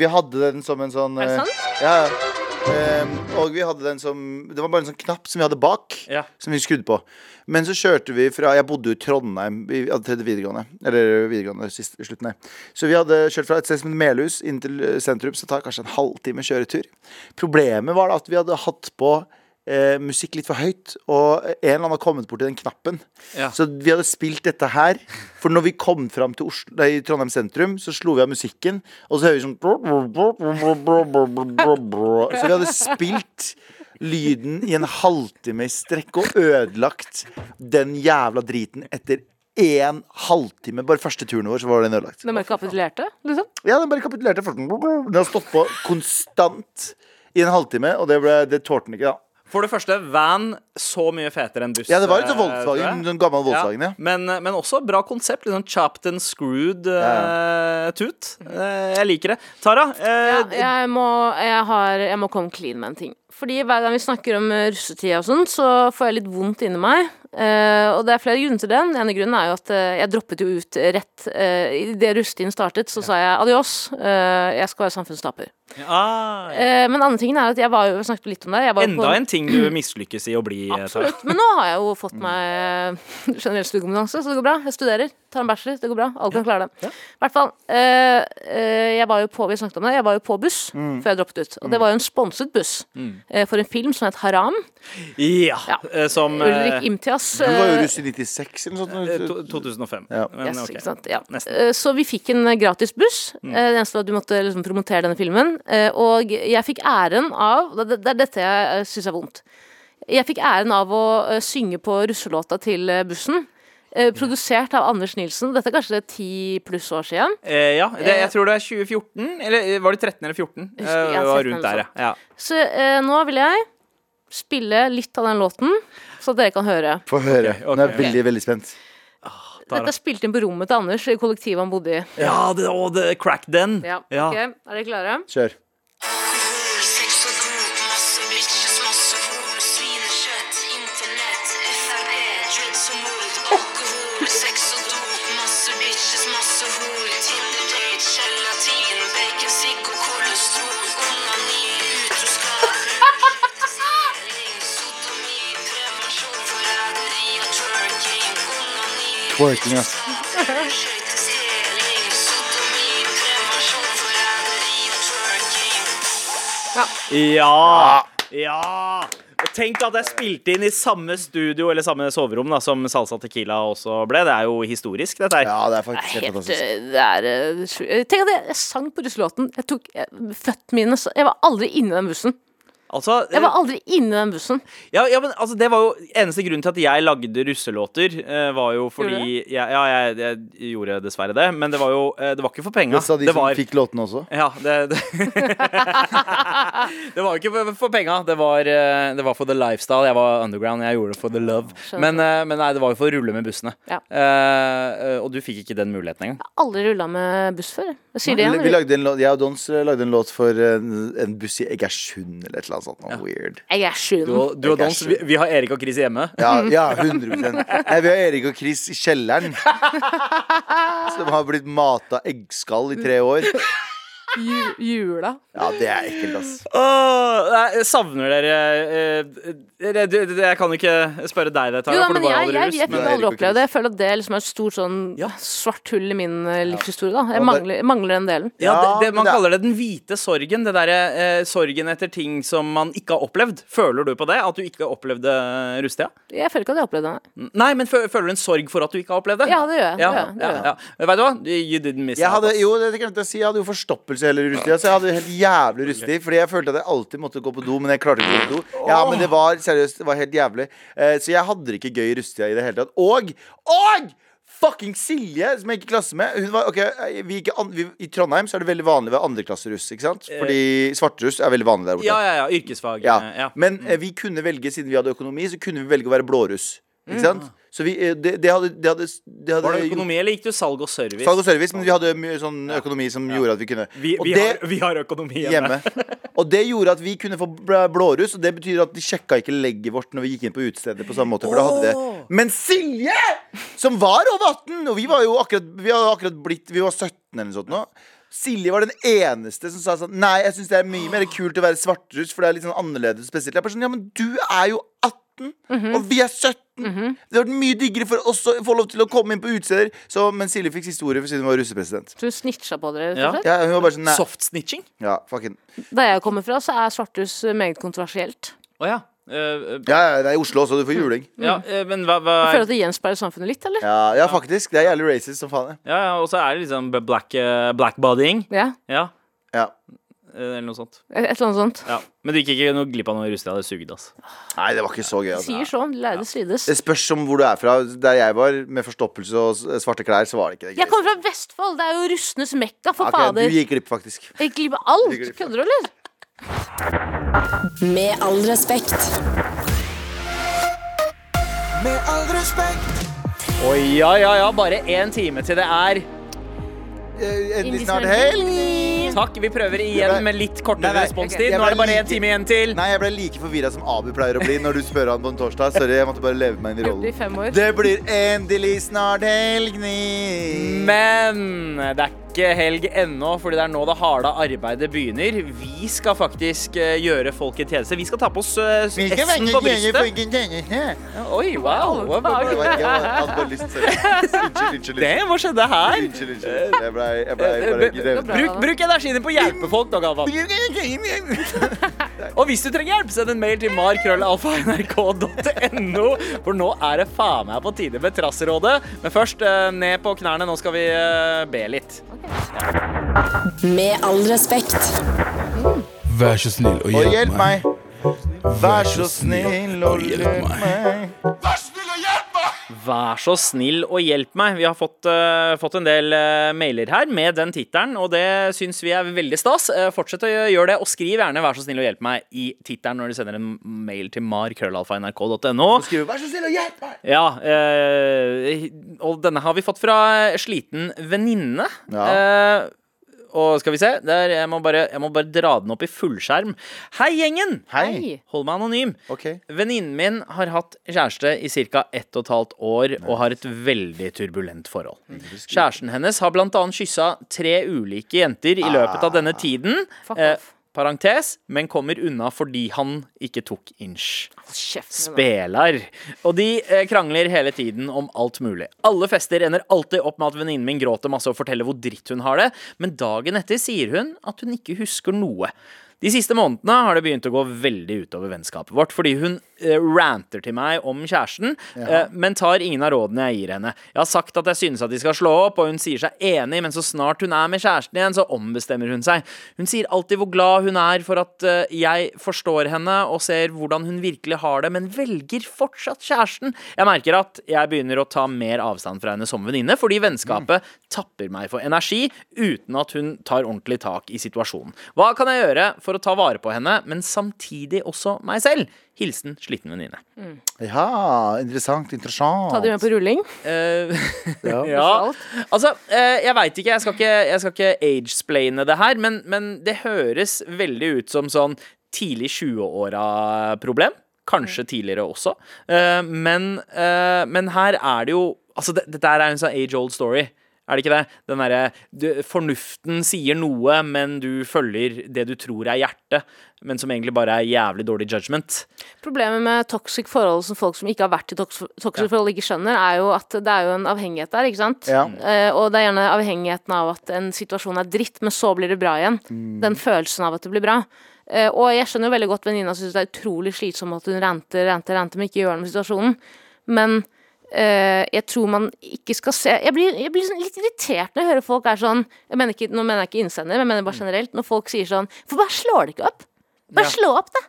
Vi hadde den som en sånn Er det eh, sant? Ja, ja. Um, og vi hadde den som Det var bare en sånn knapp som vi hadde bak, Ja. som vi skrudde på. Men så kjørte vi fra Jeg bodde jo i Trondheim, vi hadde tredje videregående. Eller videregående sist, i slutten, nei. Så vi hadde kjørt fra et sted som het Melhus inn til sentrum, så det tar kanskje en halvtime kjøretur. Problemet var da at vi hadde hatt på eh, musikk litt for høyt, og en eller annen har kommet borti den knappen. Ja. Så vi hadde spilt dette her. For når vi kom fram til Oslo, nei, Trondheim sentrum, så slo vi av musikken, og så hører vi sånn Så vi hadde spilt lyden i en halvtime i strekk og ødelagt den jævla driten etter én halvtime. Bare første turen vår, så var den ødelagt. Den bare kapitulerte, liksom? Ja, den bare kapitulerte. den har stått på konstant i en halvtime, og det, ble, det tålte den ikke, da. For det første, van så mye fetere enn buss. Ja, det var litt sånn eh. Volkswagen, sånn gammel Volkswagen, ja. Men, men også bra konsept. Litt sånn chopped and screwed uh, tut. Uh, jeg liker det. Tara, Uh, Ja, jeg må, jeg, har, jeg må komme clean med en ting. Fordi hver gang vi snakker om eh, russetida og sånn, så får jeg litt vondt inni meg. Uh, og det er flere grunner til det. Den ene grunnen er jo at uh, jeg droppet jo ut rett uh, Idet russetiden startet, så sa jeg adios. uh, jeg skal være samfunnstaper. ah, Eh, men andre tingen er at jeg var jo snakket litt om det. Enda på, en ting du mislykkes i å bli. Absolutt. Men nå har jeg jo fått meg generell studiekompetanse, så det går bra. Jeg studerer, tar en bachelor, det går bra. Alle kan klare det. I hvert fall. jeg var jo på, vi snakket om det, jeg var jo på buss før jeg droppet ut. Og det var jo en sponset buss eh, for en film som het Haram. Ja, Ja. eh, som eh, Ulrik Imtias. Du var jo eh, russ i 96 eller noe eh, sånt. 2005. Ja. Men, Yes, okay. ikke sant? Ja. Nesten. Eh, Så vi fikk en gratis buss. Mm. Det eneste var at du måtte liksom promotere denne filmen. Eh, Og jeg fikk æren av Det det er dette jeg syns er vondt. Jeg fikk æren av å eh, synge på russelåta til eh, bussen. Eh, Produsert av Anders Nilsen. Dette er kanskje ti pluss år siden. Eh, ja, det, jeg tror det er 2014. Eller eh, var det 13 eller 14? Eh, Husker- ja, var 13 rundt eller der, ja. Så eh, nå vil jeg spille litt av den låten, så dere kan høre. Få høre. Ok, Nå er jeg veldig, veldig spent. Tara. Dette er spilt inn på rommet til Anders i kollektivet han bodde i. Ja, det, å, det, crack den. Ja, Ja. ok, Er dere klare? Kjør. Twerking, twerking. Ja! Ja! Og tenk at jeg spilte inn i samme studio eller samme soverom da, som Salsa Tequila også ble. Det er jo historisk, dette her. Ja, det er faktisk helt Helt, fantastisk. eh, det er eh, Tenk at jeg, jeg sang på russelåten. Jeg tok jeg, Føttene mine så- Jeg var aldri inni den bussen. Altså, Jeg var aldri inni den bussen. ja, ja, men altså, det var jo eneste grunnen til at jeg lagde russelåter, uh, var jo fordi jeg, Ja, jeg, jeg gjorde dessverre det, men det var jo uh, Det var ikke for penga. Det sa de Det som var fikk låtene også. Ja, det Det, det var jo ikke for, for penga. Det var, eh, det var for the lifestyle. Jeg var underground. Jeg gjorde det for the love. Men, eh, men nei, det var jo for å rulle med bussene. Ja. Eh, eh, og du fikk ikke den muligheten engang. Jeg har aldri rulla med buss før. Jeg sier det Vi, igjen. vi lagde en låt, jeg og Dons eh, lagde en låt for en, en buss i Egersund eller et eller annet sånt. Noe weird. Jeg er sju. Du, og- du og Dons, vi, vi har Erik og Chris hjemme. Ja, ja 100 Nei, Vi har Erik og Chris i kjelleren. Som har blitt mata eggskall i tre år. Ju- Jula. Ja, det er ekkelt, ass. Åh, jeg savner dere jeg, jeg, du- du- Jeg kan ikke spørre deg det, Tara. Jo da, men jeg, jeg, jeg, men- fikk aldri oppleve det. Jeg føler at det liksom er et stort sånn Ja. svart hull i min eh, livshistorie. da Jeg mangler, mangler den delen. Ja, det, det, Man er- kaller det den hvite sorgen. Det derre eh, sorgen etter ting som man ikke har opplevd. Føler du på det? At du ikke opplevde rustida? Jeg føler ikke at jeg opplevde det. Nei, men føler du en sorg for at du ikke har opplevd det? Ja, det gjør jeg. Ja, det gjør jeg. ja. Vet du hva? You didn't miss Jeg hadde, jo, det glemte jeg å si, jeg hadde jo forstoppelse hele russetida, så jeg hadde helt jævlig rustig. Fordi jeg følte at jeg alltid måtte gå på do, men jeg klarte ikke å gå på do. Ja, men det var seriøst, det var helt jævlig. Eh, så jeg hadde det ikke gøy i russetida i det hele tatt. Og, og! Fucking Silje, som jeg gikk i klasse med. Hun var, ok, eh, vi gikk vi, I Trondheim så er det veldig vanlig ved andreklasseruss. Ikke sant? Fordi svarteruss er veldig vanlig der borte. Ja, ja, ja. Yrkesfag. Ja. eh, ja. Men eh, vi kunne velge, siden vi hadde økonomi, så kunne vi velge å være blåruss. Ikke sant? Så vi, eh, det, det hadde, det hadde, det hadde Var det økonomi, eller gikk du salg og service? Salg og service, men vi hadde mye sånn økonomi som gjorde at vi kunne Vi, Og vi, det har, vi har økonomi hjemme. hjemme. Og det gjorde at vi kunne få bl- blåruss, og det betyr at de sjekka ikke legget vårt når vi gikk inn på utestedet på samme måte. For da hadde det. Men Silje, som var over 18, og vi var jo akkurat, vi hadde akkurat blitt Vi var 17 eller noe sånt nå. Silje var den eneste som sa sånn Nei, jeg syns det er mye mer kult å være svartruss, for det er litt sånn annerledes spesielt. Jeg er bare sånn, ja, men du er jo 18, og vi er 17. Det hadde vært mye diggere for oss å få lov til å komme inn på utesteder. Men Silje fikk siste ordet siden hun var russepresident. Så du snitcha på dere, Ja. Ja, hun var bare sånn Nei. Soft-snitching? Ja, fucking. Der jeg kommer fra, så er svarthus meget kontroversielt. Å ja. Eh, eh, Ja, ja, det er i Oslo også, du får juling. ja, eh, men hva, hva er... føler at det gjenspeiler samfunnet litt, eller? Ja, ja, faktisk. Det er jævlig racist som faen. ja. Ja, ja, og så er det liksom black, uh, blackbodying. Ja, Ja, Ja. Eh, eller noe sånt. et eller annet sånt. Ja. Men du gikk ikke noe glipp av noe i Russia. Det sugde, altså. Nei, det var ikke så gøy. Altså. Sier sånn, de lærde strides. Det spørs om hvor du er fra. Der jeg var, med forstoppelse og svarte klær, så var det ikke det gøy. Jeg kommer fra Vestfold, det er jo russenes mekka, for okay, fader. du gikk glipp, faktisk. Jeg gikk glipp av alt. Kødder du, eller? Med all respekt. Med all respekt. Å ja, ja, ja. Bare én time til det er Eh, Endelig snart helg. Takk. Vi prøver igjen med litt kortere nei, responstid. jeg Nå er det bare én like- time igjen til. Nei, jeg ble like forvirra som Abu pleier å bli når du spør han på en torsdag. Sorry, jeg måtte bare leve meg inn i rollen. Det blir endelig snart helg. Men det er ikke helg ennå, fordi det er nå det harde arbeidet begynner. Vi skal faktisk eh, gjøre folk en tjeneste. Vi skal ta på oss uh, S-en på brystet. Oi, wow. Wow. Det, hva skjedde her? Unnskyld, unnskyld. Jeg ble, jeg ble Eh, bare b- Bruk, energien din på å hjelpe folk, da, Galvan. Og hvis du trenger hjelp, send en mail til mar.krøllalfa.nrk.no, for nå er det faen meg på tide med Trasserådet. Men først eh, ned på knærne. Nå skal vi eh, be litt. Med all respekt. Vær så snill og Og hjelp, hjelp meg. meg. Vær så snill og hjelp meg. Vær så snill og hjelp meg. Vi har fått, uh, fått en del uh, mailer her med den tittelen, og det syns vi er veldig stas. Uh, fortsett å gjøre det, og skriv gjerne 'vær så snill og hjelp meg' i tittelen når du sender en mail til mar.krøllalfa.nrk.no. Skriv 'vær så snill og hjelp meg'. Ja, eh, og denne har vi fått fra sliten venninne. Ja. Og skal vi se, der, jeg, må bare, jeg må bare dra den opp i fullskjerm. Hei, gjengen! Hei. Hold meg anonym. Okay. Venninnen min har hatt kjæreste i ca. ett og et halvt år og har et veldig turbulent forhold. Kjæresten hennes har annet kyssa tre ulike jenter i løpet av denne tiden. Eh, parentes, men kommer unna fordi han ikke tok inch. Spelar. Og de eh, krangler hele tiden om alt mulig. Alle fester ender alltid opp med at venninnen min gråter masse og forteller hvor dritt hun har det, men dagen etter sier hun at hun ikke husker noe. De siste månedene har det begynt å gå veldig utover vennskapet vårt, fordi hun eh, ranter til meg om kjæresten, eh, men tar ingen av rådene jeg gir henne. Jeg har sagt at jeg synes at de skal slå opp, og hun sier seg enig, men så snart hun er med kjæresten igjen, så ombestemmer hun seg. Hun sier alltid hvor glad hun er for at eh, jeg forstår henne og ser hvordan hun virkelig har det, men velger fortsatt kjæresten. Jeg merker at jeg begynner å ta mer avstand fra henne som venninne, fordi vennskapet tapper meg for energi uten at hun tar ordentlig tak i situasjonen. Hva kan jeg gjøre for å ta vare på henne, men samtidig også meg selv? Hilsen sliten venninne. Ja, interessant. Interessant. Ta de med på rulling. Uh, Ja. ja. Altså, uh, jeg veit ikke. Jeg skal ikke, jeg skal ikke age-splaine det her, men, men det høres veldig ut som sånn tidlig 20-åra-problem. Kanskje tidligere også. Uh, men, eh, men her er det jo Altså, det, dette er en sånn age-old story. Er det ikke det? Den derre Fornuften sier noe, men du følger det du tror er hjertet, men som egentlig bare er jævlig dårlig judgment. Problemet med toxic forhold som folk som ikke har vært i toxic, toxic forhold, ikke skjønner, er jo at det er jo en avhengighet der, ikke sant? Ja. Eh, og det er gjerne avhengigheten av at en situasjon er dritt, men så blir det bra igjen. Den følelsen av at det blir bra. Eh, og jeg skjønner jo veldig godt venninna syns det er utrolig slitsomt at hun ranter, ranter, ranter, men ikke gjør noe med situasjonen. Men eh, jeg tror man ikke skal se Jeg blir, jeg blir sånn litt irritert når jeg hører folk er sånn mener ikke, Nå mener jeg ikke innsender, men jeg mener bare generelt. Når folk sier sånn For bare slår det ikke opp! Bare slå opp, da!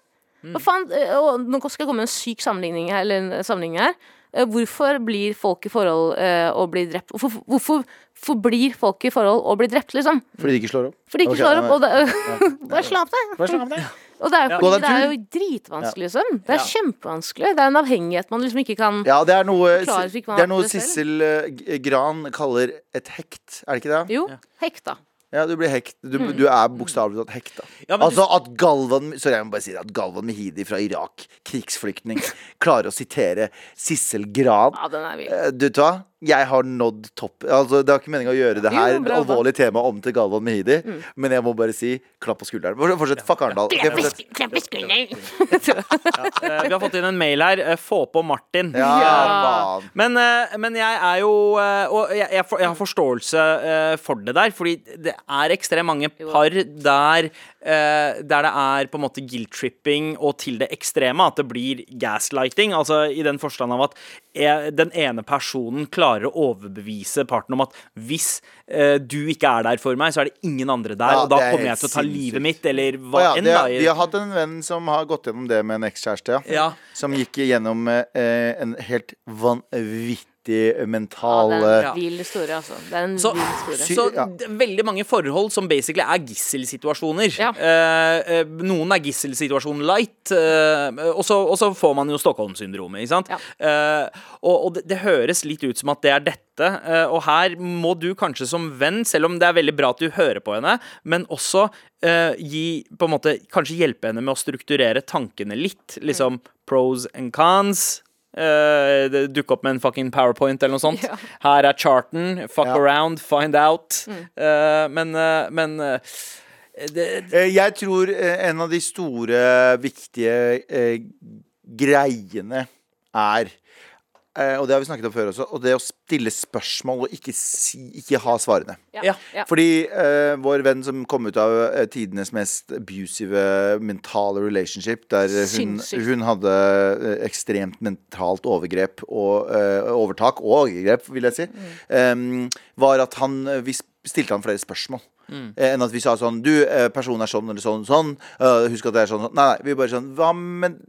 Hva faen? Og nå skal jeg komme med en syk sammenligning her. Eller en sammenligning her. Eh, Hvorfor blir folk i forhold og blir drept? Hvorfor, hvorfor forblir folk i forhold og blir drept, liksom? Fordi de ikke slår opp. Fordi de ikke okay, slår opp. ja, Og det, bare slå opp, da! Bare slå opp det. Og det er jo, det er jo dritvanskelig, liksom. Det er kjempevanskelig. Det er en avhengighet man liksom ikke kan Ja, det er noe, det er noe det. Sissel eh, Gran kaller et hekt, er det ikke det? Jo, hekta. Ja, du blir hekt. Du, du er bokstavelig talt hekta. Ja, men altså at Galvan Sorry, jeg må bare si det. At Galvan Mehidi fra Irak, krigsflyktning, klarer å sitere Sissel Gran. Ja, den er vill. Eh, Du vet hva? Jeg har nådd topp. Altså, det var ikke meninga å gjøre det her Jo, alvorlige temaet om til Galvan Mehidi, men jeg må bare si klapp på skulderen. Fortsett. Fuck Arendal. Ok, fortsett. ja, vi har fått inn en mail her. eh, Få på Martin. Ja. Men, eh, men jeg er jo eh, Og jeg, jeg, jeg har forståelse eh, for det der, fordi det er ekstremt mange par der eh, Der det er på en måte guilt-tripping og til det ekstreme. At det blir gaslighting. Altså i den forstand av at eh, den ene personen klarer å overbevise parten om at hvis eh, du ikke er der for meg, så er det ingen andre der, Ja, og da er kommer jeg til å ta sinnssykt. livet mitt, eller hva ja, enn. da. vi har hatt en venn som har gått gjennom det med en ekskjæreste. Ja. Ja. Som gikk gjennom eh, en helt vanvittig Ja, mental det er eh, en vill historie, altså. Det er en Så, vill historie. Så ja. veldig mange forhold som basically er gisselsituasjoner. Ja. Eh, eh, noen er gisselsituasjon light, eh, og, så, og så får man jo Stockholm-syndromet. ikke sant? Ja. Eh, og og det, det høres litt ut som at det er dette, eh, og her må du kanskje som venn, selv om det er veldig bra at du hører på henne, men også eh, gi på en måte, kanskje hjelpe henne med å strukturere tankene litt. Liksom pros and cons. Uh, Dukke opp med en fucking powerpoint eller noe sånt. Ja. Her er charten. Fuck Ja. around, find out. Eh, men uh, men eh, det, Eh, Jeg tror eh, en av de store, viktige eh, greiene er eh, Og det har vi snakket om før også. Og det å stille spørsmål og ikke, si, ikke ha svarene. Ja. ja. Fordi eh, vår venn som kom ut av eh, tidenes mest abusive mentale relationship, der eh, hun, hun hadde eh, ekstremt mentalt overgrep og eh, overtak, og overgrep, vil jeg si, em, var at han eh, Vi stilte han flere spørsmål. Mm. Enn at vi sa sånn Du, eh, personen er sånn eller sånn sånn. eh, husk at det er sånn sånn. Nei, nei. Vi bare sånn Hva, men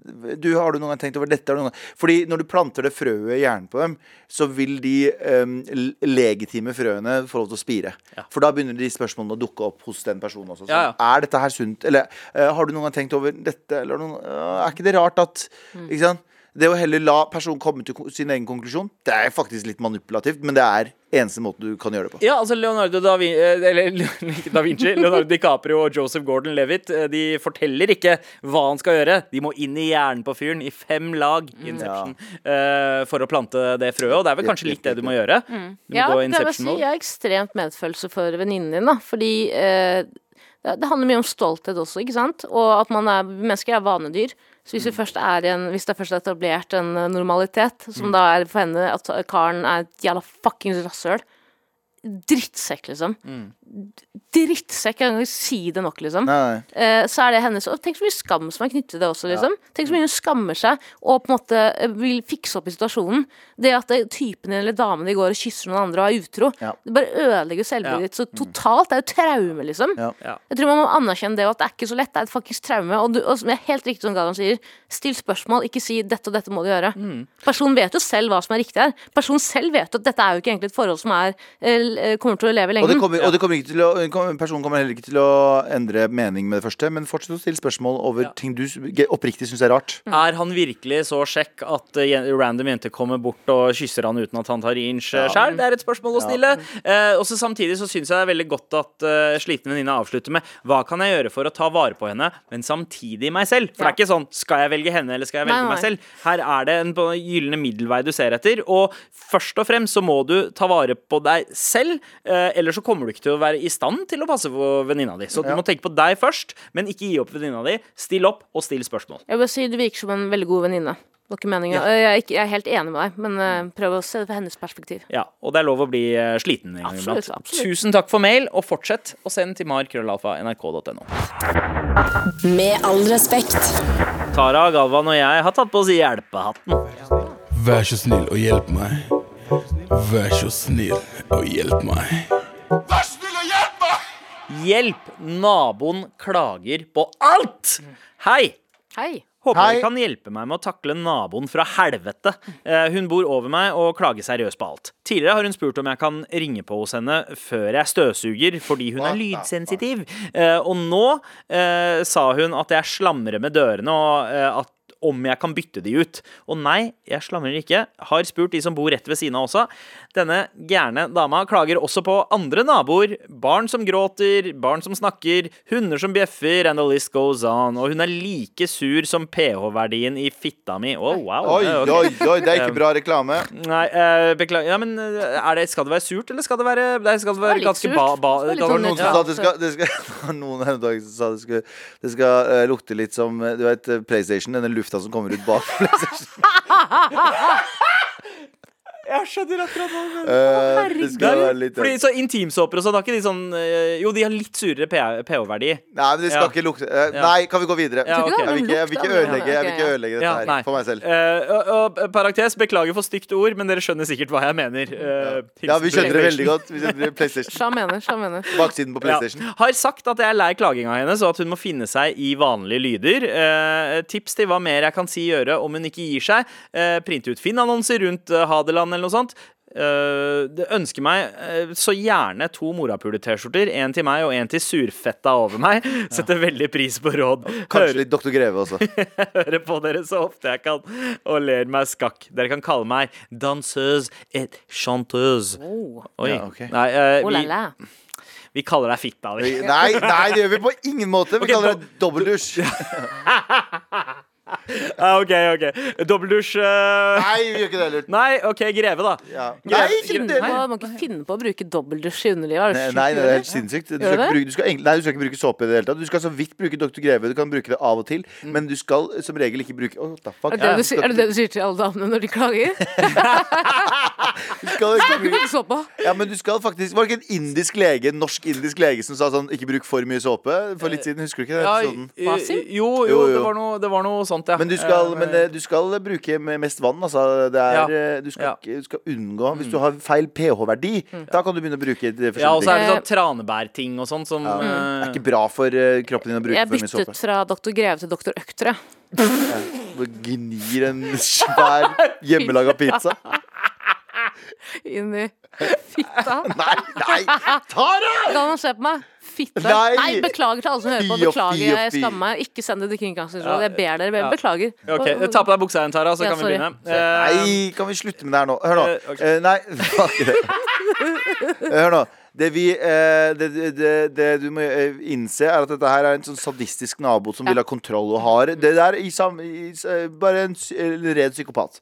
du, har du noen gang tenkt over dette? Fordi når du planter det frøet i hjernen på dem, så vil de um, legitime frøene få lov til å spire. For da begynner de spørsmålene å dukke opp hos den personen også. Sånn, Ja, ja. Er dette her sunt? Eller uh, har du noen gang tenkt over dette? Eller noen, uh, er ikke det rart at Ikke sant? Det å heller la personen komme til sin egen konklusjon, det er faktisk litt manipulativt, men det er eneste måten du kan gjøre det på. Ja, altså Leonardo da Vin Eller da Vinci. Leonardo DiCaprio og Joseph Gordon-Levitt eh, De forteller ikke hva han skal gjøre. De må inn i hjernen på fyren i fem lag i Inception eh, for å plante det frøet. Og det er vel kanskje litt det du må gjøre. Du må Ja, gå det vil si, jeg har ekstremt medfølelse for venninnen din, da. Fordi eh, det, det handler mye om stolthet også, ikke sant? Og at man er Mennesker er vanedyr. Så hvis, er en, hvis det først er etablert en eh, normalitet, som da er for henne at karen er et jævla fuckings rasshøl Drittsekk, liksom. Drittsekk, jeg kan ikke si det nok, liksom. Nei, nei. Eh, så er det hennes Og tenk så mye skam som er knyttet til det også, liksom. Tenk så mye hun skammer seg og på en måte eh, vil fikse opp i situasjonen. Det at det, typen din eller damen din går og kysser noen andre og er utro, Ja. det bare ødelegger selvbildet Ja. ditt så totalt. Det er jo traume, liksom. Ja. Ja. Jeg tror man må anerkjenne det, og at det er ikke så lett. Det er et faktisk traume. Og, du, og som er helt riktig som Galvan sier, still spørsmål, ikke si 'dette og dette må du gjøre'. Mm. Personen vet jo selv hva som er riktig her. Personen selv vet at dette er jo ikke egentlig et forhold som er, eh, kommer til å leve Og, det lenge. kommer, og det kommer ikke til å, personen kommer heller ikke til å endre mening med det første, men fortsett å stille spørsmål over Ja. ting du oppriktig syns er rart. Er han virkelig så sjekk at eh, random jenter kommer bort og kysser han uten at han tar inch ja. sjøl? Det er et spørsmål å stille. Eh, og så Samtidig så syns jeg det er veldig godt at uh, sliten venninne avslutter med hva kan jeg gjøre for å ta vare på henne, men samtidig meg selv. For det er ikke sånn skal jeg velge henne eller skal jeg velge Nei, nei. meg selv. Her er det en gylne middelvei du ser etter. Og først og fremst så må du ta vare på deg selv, eh, ellers så kommer du ikke til å være i stand til å passe på venninna di. Så du Ja. må tenke på deg først, men ikke gi opp venninna di. Still opp, og still spørsmål. Jeg vil si Du virker som en veldig god venninne. Ja. Jeg, er helt enig med deg, men eh, prøv å se det fra hennes perspektiv. Ja, og det er lov å bli eh, sliten en gang Absolutt, iblant. absolutt. Tusen takk for mail, og fortsett å sende til mar.krøllalfa.nrk.no. Med all respekt. Tara, Galvan og jeg har tatt på oss hjelpehatten. Vær så snill og hjelp meg. Vær så snill og hjelp meg. Vær snill og Hjelp! meg! Hjelp! Naboen klager på alt! Hei! Hei. Håper Hei. dere kan hjelpe meg med å takle naboen fra helvete. Eh, hun bor over meg og klager seriøst på alt. Tidligere har hun spurt om jeg kan ringe på hos henne før jeg støvsuger, fordi hun er lydsensitiv. Eh, og nå eh, sa hun at jeg slamrer med dørene, og eh, at om jeg kan bytte de ut. Og nei, jeg slamrer ikke. Har spurt de som bor rett ved siden av også. Denne gærne dama klager også på andre naboer. Barn som gråter, barn som snakker, hunder som bjeffer, and the list goes on. Og hun er like sur som pH-verdien i fitta mi. Å, wow. Oi, oi, oi, det er ikke bra reklame. Nei, eh, beklager. Ja, men eh, er det, skal det være surt, eller skal det være, nei, skal det være ganske ba... ba Det var Det var sånn noen som sa at det skal, det skal det var Noen her om dagen som sa det skal, det skal eh, lukte litt som eh, Du vet eh, PlayStation, denne lufta som kommer ut bak PlayStation. Jeg skjønner akkurat hva du mener. Eh, litt Fordi så Intimsåper og sånn, har ikke de sånn eh, Jo, de har litt surere pH-verdi. Nei, men det skal Ja. ikke lukte eh, Nei, kan vi gå videre? Ja, ok. Jeg vil ikke, jeg vil ikke ødelegge, jeg vil ikke ødelegge dette her nei. for meg selv. Uh, parentes, beklager for stygt ord, men dere skjønner sikkert hva jeg mener. Eh, Ja, vi skjønner det veldig godt. Vi skjønner PlayStation. Sja mener, sja mener. Baksiden på PlayStation. Ja. Har sagt at jeg er lei klaginga hennes, og at hun må finne seg i vanlige lyder. Eh, tips til hva mer jeg kan si gjøre om hun ikke gir seg. Eh, printe ut Finn-annonser rundt eh, Hadeland eller noe sånt. Uh, det ønsker meg uh, så gjerne to morapule-T-skjorter. En til meg og en til surfetta over meg. Setter veldig pris på råd. Kanskje Hører, litt Dr. Greve også. hører på dere så ofte jeg kan og ler meg skakk. Dere kan kalle meg danseuse et chanteuse. Oh, Oi. Ja, okay. Nei, uh, oh la vi, vi kaller deg fitta di. Nei, nei, det gjør vi på ingen måte. Vi okay, kaller deg dobbeldusj. Ah, OK, OK. Dobbeldusj uh... Nei, vi gjør ikke det heller. Nei, OK, greve, da. Ja. Greve- Nei, ikke det. Nei, man kan ikke finne på å bruke dobbeldusj i underlivet. Er Nei, nei, det er helt sinnssykt. Du skal, bruke, du, skal, nei, du skal ikke bruke såpe i det hele tatt. Du skal så vidt bruke Dr. Greve. Du kan bruke det av og til, men du skal som regel ikke bruke oh, da, the fuck? Er det, det du, er det det du sier til alle damene når de klager? Du skal ikke bruke såpe. såpa. Ja, men du skal faktisk Var det ikke en indisk lege, norsk-indisk lege som sa sånn Ikke bruk for mye såpe for litt siden? Husker du ikke den episoden? Ja, jo, jo, Jo, jo. Det, var noe, det var noe sånt, ja. Men du skal, Eh, men eh, du skal bruke mest vann. Altså, det er, Ja. eh, du, skal, Ja. du skal unngå Hvis du har feil pH-verdi, da kan du begynne å bruke det Ja, og så er det sånn tranebærting og sånn som Ja. mm. Det er ikke bra for eh, kroppen din å bruke Jeg for mye såpe. byttet fra doktor Greve til doktor Øktre. Du gnir en svær hjemmelaga pizza. Inn i fitta. Nei, nei! Tara! Kan man se på meg? Fitte. Nei. Nei, beklager til alle som hører på. Beklager, jeg skammer meg. Ikke send det til Kringkastingsrådet. Jeg ber dere. jeg Beklager. OK, ta på deg buksa igjen, Tara, så Ja, kan vi sorry. begynne. Eh, Nei, kan vi slutte med det her nå? Hør nå. Okay. Eh, nei. Hør nå. Det, vi, eh, det, det, det, det du må eh, innse, er at dette her er en sånn sadistisk nabo som vil ha kontroll og har Det der i sam, i, eh, bare en, en red psykopat.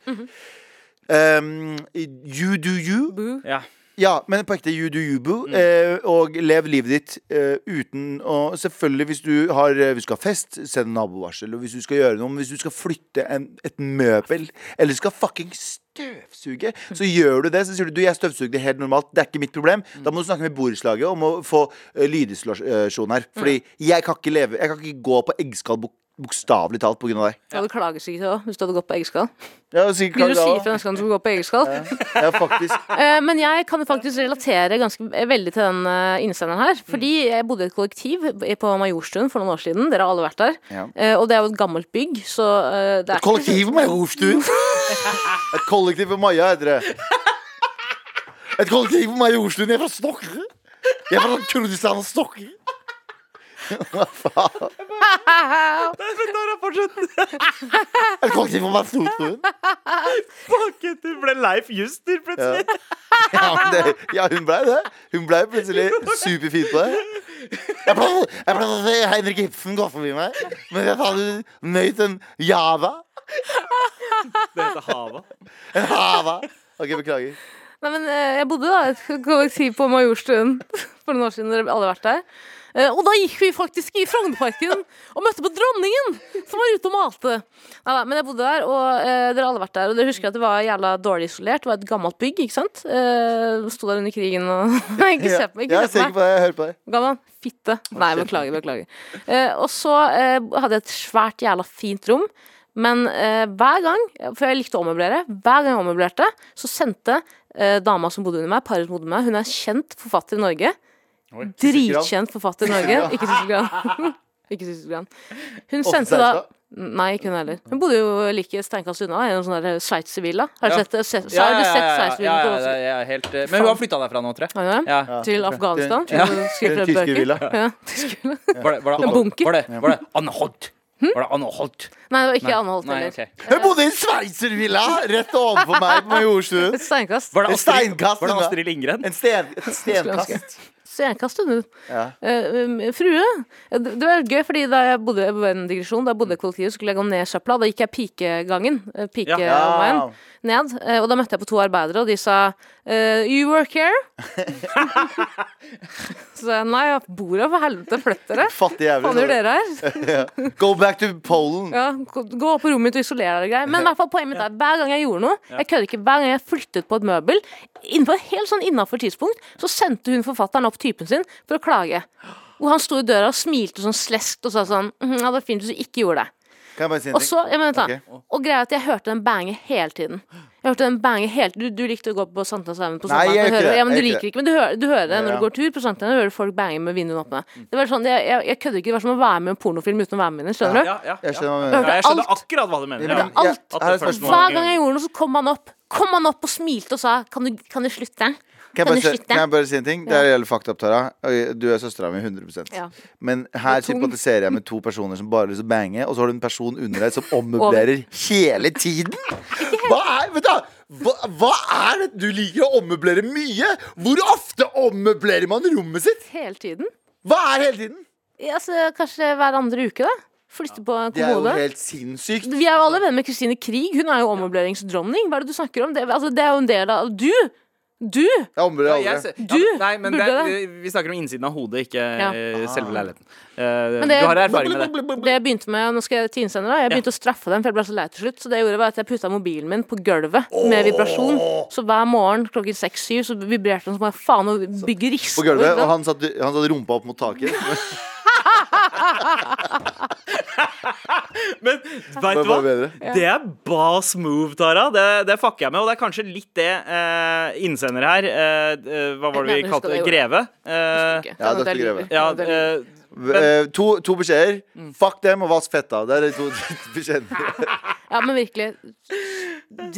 Um, you do you. ja. Ja, men på ekte you do you, boo. Eh, og lev livet ditt eh, uten å Selvfølgelig, hvis du har eh, Hvis du skal ha fest, send nabovarsel. Og hvis du skal gjøre noe Hvis du skal flytte en, et møbel, eller skal fucking støvsuge, så gjør du det. Så sier du du, jeg støvsugde helt normalt. Det er ikke mitt problem. Da må du snakke med borettslaget om å få uh, lydisolasjon her. Fordi jeg kan ikke leve Jeg kan ikke gå på eggskall bok bokstavelig talt pga. deg. Du hadde sikkert òg, hvis du hadde gått på eggskall. Ja, Begynner du å si ja, fra gang du skal gå på eggskall? ja, faktisk. Eh, Men jeg kan faktisk relatere ganske eh, veldig til den eh, innsenderen her. Fordi jeg bodde i et kollektiv på Majorstuen for noen år siden. Dere har alle vært der. Ja. Og det er jo et gammelt bygg, så det er Et kollektiv på Majorstuen. Et kollektiv på Maja heter det. Et kollektiv på Majorstuen. Jeg er fra Stokke. Jeg er fra Kurdistan og Stokke. Hva faen? Et kollektiv med Majorstuen. Fuck du ble Leif Juster plutselig. Ja, men det, ja, hun blei det. Hun blei plutselig superfin på det. Jeg pleier, jeg pleide å se Henrik Ibsen gå forbi meg, men jeg hadde nøyd en Java. Det heter Hava. En Hava. OK, beklager. Nei, men eh, jeg bodde da i et kollektiv på Majorstuen for noen år siden. Dere har alle vært der. Eh, Og da gikk vi faktisk i Frognerparken og møtte på dronningen, som var ute og malte. Neida, men jeg bodde der, og eh, dere har alle vært der. Og dere husker at det var jævla dårlig isolert. Det var et gammelt bygg, ikke sant? Eh, Sto der under krigen og ikke se på meg. Ikke jeg se ser på ikke meg. på deg, jeg hører på deg. Gammel fitte. Nei, beklager, beklager. Eh, og så eh, hadde jeg et svært jævla fint rom. Men eh, hver gang, for jeg likte å ommøblere, hver gang jeg ommøblerte, så sendte eh, dama som bodde under meg, paret som bodde under meg, hun er en kjent forfatter i Norge. Dritkjent forfatter i Norge. Ikke Sissel Gran. ikke Sissel Gran. Hun sendte da Nei, ikke hun heller. Hun bodde jo like steinkast unna, i en sånn Sveitservilla. Har du sett, sett, Ja, har du ja, sett ja, ja, ja, på ja, helt, Men hun har flytta derfra nå, tror jeg. Til Afghanistan? Ja. Til en tysk villa tyskervilla. Ja. Var det, var det, En bunker. Var det, var det Anne Holt? Var det Anholt? Nei, det var ikke Anne Holt Nei, heller. ok. Hun bodde i en sveitservilla rett overfor meg på Majorstuen. Et steinkast. Var det Astrid. Astrid Lindgren? En sten, et stenkast. Stenkast unna. Ja. Eh, um, frue. eh, Det det var gøy, fordi da jeg bodde en digresjon, da jeg bodde i kollektivet, skulle jeg gå ned søpla. Da gikk jeg pikegangen. pike Pikeveien Ja. ned. Uh, Og da møtte jeg på to arbeidere, og de sa eh, You work here? Så jeg nei, jeg bor her, for helvete, flytt dere. jævlig. Hva gjør dere her? Go back to Polen. Ja, gå gå opp på rommet mitt og isoler deg. Men i hvert fall poenget mitt er hver gang jeg gjorde noe, jeg kødder ikke, hver gang jeg flyttet på et møbel, innenfor helt sånn innafor tidspunkt, så sendte hun forfatteren opp typen sin for å klage. Og han sto i døra og smilte sånn sleskt og sa sånn mm, Ja, det var fint hvis du ikke gjorde det. Kan jeg bare si en Og så, jeg mener, ta, okay. Og greia er at jeg hørte den bange hele tiden. Jeg hørte den bange hele Du, du likte å gå på Sankthanshaugen på sommeren. Ja, men du liker ikke ikke Men du hører, du hører det når Ja. du går tur på Sankthanshaugen. Hører folk bange med vinduene åpne. Det var sånn, jeg, jeg, jeg kødder ikke. Det var som å være med i en pornofilm uten å være med i den. Skjønner du? Ja, ja, Jeg ja. skjønner Jeg skjønner akkurat hva du mener. Ja, spørsmål. Hver gang jeg gjorde noe, så kom han opp Kom han opp og smilte og sa Kan du, kan du slutte? Kan jeg, bare kan jeg bare si en ting? Det er gjelder fakta opp, Tara. Du er søstera mi 100 Ja. Men her er sympatiserer jeg med to personer som bare har lyst til å bange, og så har du en person under deg som ommøblerer hele tiden. Hva er, vet du, hva, hva er det du liker å ommøblere mye? Hvor ofte ommøblerer man rommet sitt? Hele tiden. Hva er hele tiden? Ja, altså, kanskje hver andre uke, da. Flytte på en Det er jo helt sinnssykt. Vi er jo alle venner med Kristine Krig. Hun er jo ommøbleringsdronning. Hva er det du snakker om? Det, altså, det er jo en del av Du! Du! Jeg Ja, jeg aldri. Du ja, nei, men det, vi, snakker om innsiden av hodet, ikke Ja. eh, selve leiligheten. Uh, det- du har erfaring med det. Det jeg begynte med Nå skal jeg til innsender da Jeg begynte å straffe dem, for jeg ble så lei til slutt. Så det jeg gjorde var at jeg putta mobilen min på gulvet med vibrasjon. Så hver morgen klokken seks-syv så vibrerte den som bare faen og bygger rister. På gulvet, og han satt, han satt rumpa opp mot taket. Men veit du hva? bedre. Det er bas move, Tara. Det, det fucker jeg med. Og det er kanskje litt det eh, innsender her eh, eh, Hva var det vi kalte? Greve? Eh, Ja, Det Dr. Greve. ja, Det livet. eh, to, to beskjeder. Mm. Fuck dem og vask fetta. Det er de to beskjedene. ja, men virkelig.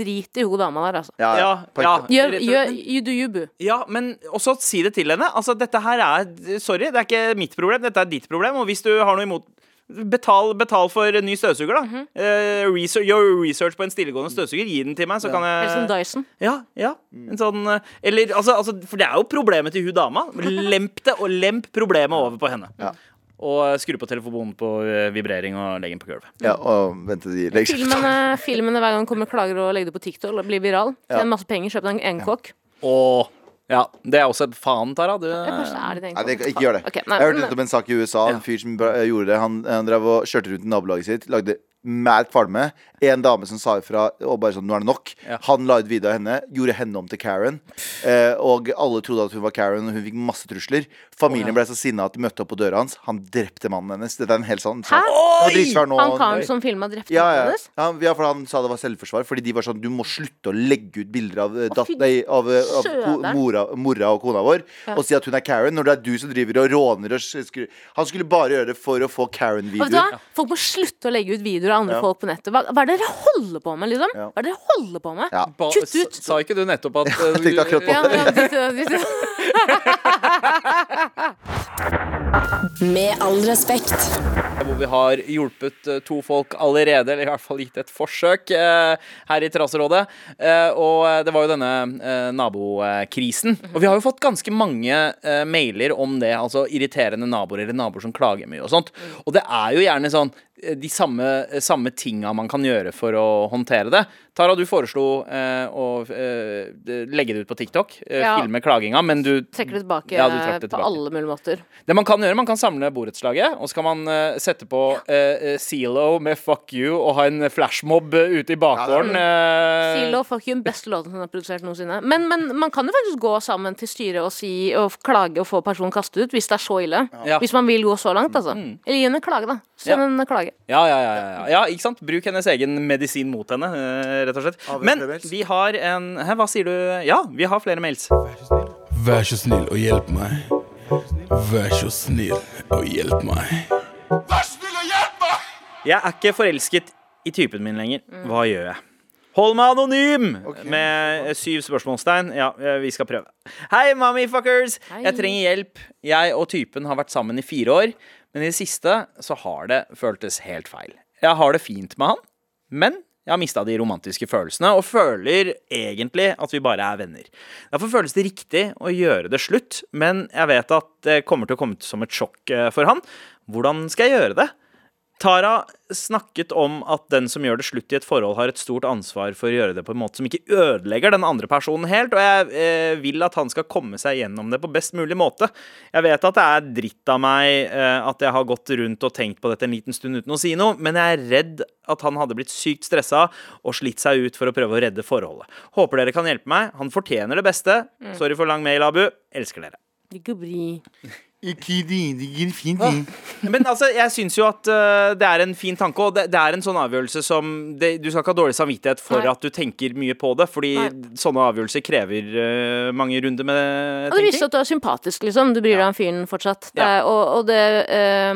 Drit i hun dama der, altså. Ja, ja, ja, Gjør, gjør you do you, boo. ja, men også si det til henne. Altså, dette her er Sorry, det er ikke mitt problem, dette er ditt problem. Og hvis du har noe imot Betal, betal for en ny støvsuger, da. Mm -hmm. uh, research, gjør research på en stillegående støvsuger. Gi den til meg, så kan jeg Eller som Dyson. Ja, ja. En sånn eh, Eller altså, altså For det er jo problemet til hun dama. Lemp det, og lemp problemet over på henne. Ja. Og eh, skru på telefonen på eh, vibrering og legg den på gulvet. Ja, og vente de legger. Filmene, filmene hver gang kommer klager og legger det på TikTok og blir viral. Tjener masse penger, kjøp deg en kokk. Og ja, det er også et faen, Tara. Du, Ja, det Nei, det, ikke gjør det. Okay, nei, jeg hørte men- nettopp en sak i USA. En fyr som gjorde det. Han, han drev og kjørte rundt i nabolaget sitt, lagde mad kvalme. En dame som sa ifra og bare sånn 'Nå er det nok'. Ja. Han la ut video av henne, gjorde henne om til Karen. Eh, og alle trodde at hun var Karen, og hun fikk masse trusler. Familien ble så sinna at de møtte opp på døra hans. Han drepte mannen hennes. Dette er en helt sånn. Hæ? Han. Han karen som filma drepte ja, mannen hennes? ja, ja, for han sa det var selvforsvar. Fordi de var sånn Du må slutte å legge ut bilder av, eh, dat, nei, av, eh, av ko, mora, mora og kona vår og si at hun er Karen, når det er du som driver og råner og skru... Han skulle bare gjøre det for å få Karen-videoer. Folk må slutte å legge ut videoer av andre Ja. folk på nettet. Hva, hva er det dere holder på med, liksom? Ja. Hva er det dere holder på med? Ja. Ba- Kutt ut. Sa ikke du nettopp at jeg tenkte akkurat på Ja, ja, dit- Med all respekt. hvor vi har hjulpet eh, to folk allerede, eller i hvert fall gitt et forsøk eh, her i Terrasserådet. Eh, og det var jo denne nabokrisen. Og vi har jo fått ganske mange mailer om det, altså irriterende naboer eller naboer som klager mye og sånt. Og det er jo gjerne sånn de samme, samme tinga man kan gjøre for å håndtere det. Tara, du foreslo eh, å eh, legge det ut på TikTok, eh, Ja. filme klaginga, men du Trekker det tilbake Ja, det på tilbake. alle mulige måter. det man kan gjøre, man kan samle borettslaget, og så kan man eh, sette på Zelo med 'fuck you' og ha en flashmob eh, ute i bakgården. eh, fuck you, den beste låten som er produsert noensinne. Men, men man kan jo faktisk gå sammen til styret og, si, og klage og få personen kastet ut, hvis det er så ille. Ja. Hvis man vil gå så langt, altså. Eller gi henne en klage, da. Send Ja. en klage. ja, ja, ja, ja, ja, ikke sant? Bruk hennes egen medisin mot henne, eh, rett og slett. Men vi har en Hæ, hva sier du? Ja, vi har flere mails. Vær så snill og hjelp meg. Vær så snill og hjelp meg. Vær så snill og hjelp meg! Jeg er ikke forelsket i typen min lenger. Hva gjør jeg? Hold meg anonym! Med eh, syv spørsmålstegn. Ja, eh, vi skal prøve. Hei, mommy fuckers! Hei. Jeg trenger hjelp. Jeg og typen har vært sammen i fire år, Men i det siste så har det føltes helt feil. Jeg har det fint med han, men jeg har mista de romantiske følelsene og føler egentlig at vi bare er venner. Derfor føles det riktig å gjøre det slutt, men jeg vet at det kommer til å komme som et sjokk eh, for han. Hvordan skal jeg gjøre det? Tara snakket om at den som gjør det slutt i et forhold, har et stort ansvar for å gjøre det på en måte som ikke ødelegger den andre personen helt, og jeg eh, vil at han skal komme seg gjennom det på best mulig måte. Jeg vet at det er dritt av meg eh, at jeg har gått rundt og tenkt på dette en liten stund uten å si noe, men jeg er redd at han hadde blitt sykt stressa og slitt seg ut for å prøve å redde forholdet. Håper dere kan hjelpe meg. Han fortjener det beste. Sorry for lang mail, Abu. Elsker dere. Ikke bry. Men altså, jeg syns jo at uh, det er en fin tanke, og det, det er en sånn avgjørelse som det, Du skal ikke ha dårlig samvittighet for Nei. at du tenker mye på det, fordi Nei. sånne avgjørelser krever uh, mange runder med Og det viser at du er sympatisk, liksom. Du bryr deg om fyren fortsatt. Det Ja. er, og og det,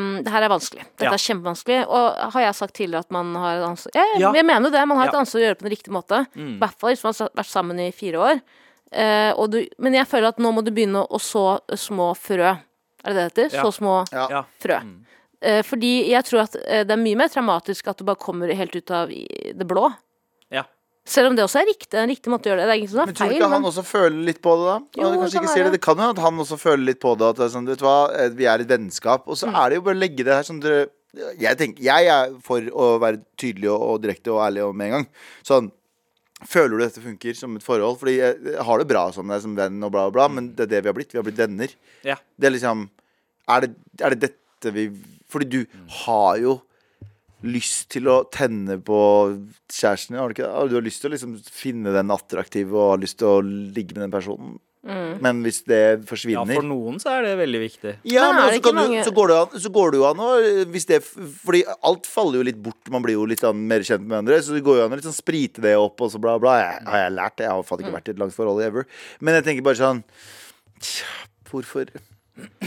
um, det her er vanskelig. Dette Ja. er kjempevanskelig. Og har jeg sagt tidligere at man har et ansvar jeg, Ja. jeg mener det. Man har et Mm. ansvar å gjøre det på den riktige måte. I hvert fall hvis man har vært sammen i fire år. Uh, og du, men jeg føler at nå må du begynne å så små frø. Er det det det heter? Ja. Så små Ja. Frø. Eh, fordi jeg tror at eh, det er mye mer traumatisk at du bare kommer helt ut av det blå. Ja. Selv om det også er riktig, en riktig måte å gjøre det. Det er ikke sånn Men det tror er du ikke han men- også føler litt på det, da? Jo, det kan det. det kan jo at han også føler litt på det. At det er sånn, vet du hva, eh, vi er et vennskap. Og så Mm. er det jo bare å legge det her sånn jeg, tenker, jeg er for å være tydelig og, og direkte og ærlig og med en gang. Sånn Føler du dette funker som et forhold? Fordi jeg, har det bra som deg som venn, og bla, bla, bla, men det er det vi har blitt. Vi har blitt venner. Ja. Det er liksom Er det, er det dette vi Fordi du har jo lyst til å tenne på kjæresten din, har du ikke det? Du har lyst til å liksom finne den attraktive og har lyst til å ligge med den personen. Men hvis det forsvinner ja, for noen så er det veldig viktig. ja, Men men også kan mange- du, så, går det an, så går det jo an å hvis det, Fordi alt faller jo litt bort. Man blir jo litt sånn mer kjent med hverandre. Så det går jo an å litt sånn sprite det opp, og så bla, bla. Jeg, har jeg lært det? Jeg har faen ikke vært i et langt forhold ever. Men jeg tenker bare sånn Tja, hvorfor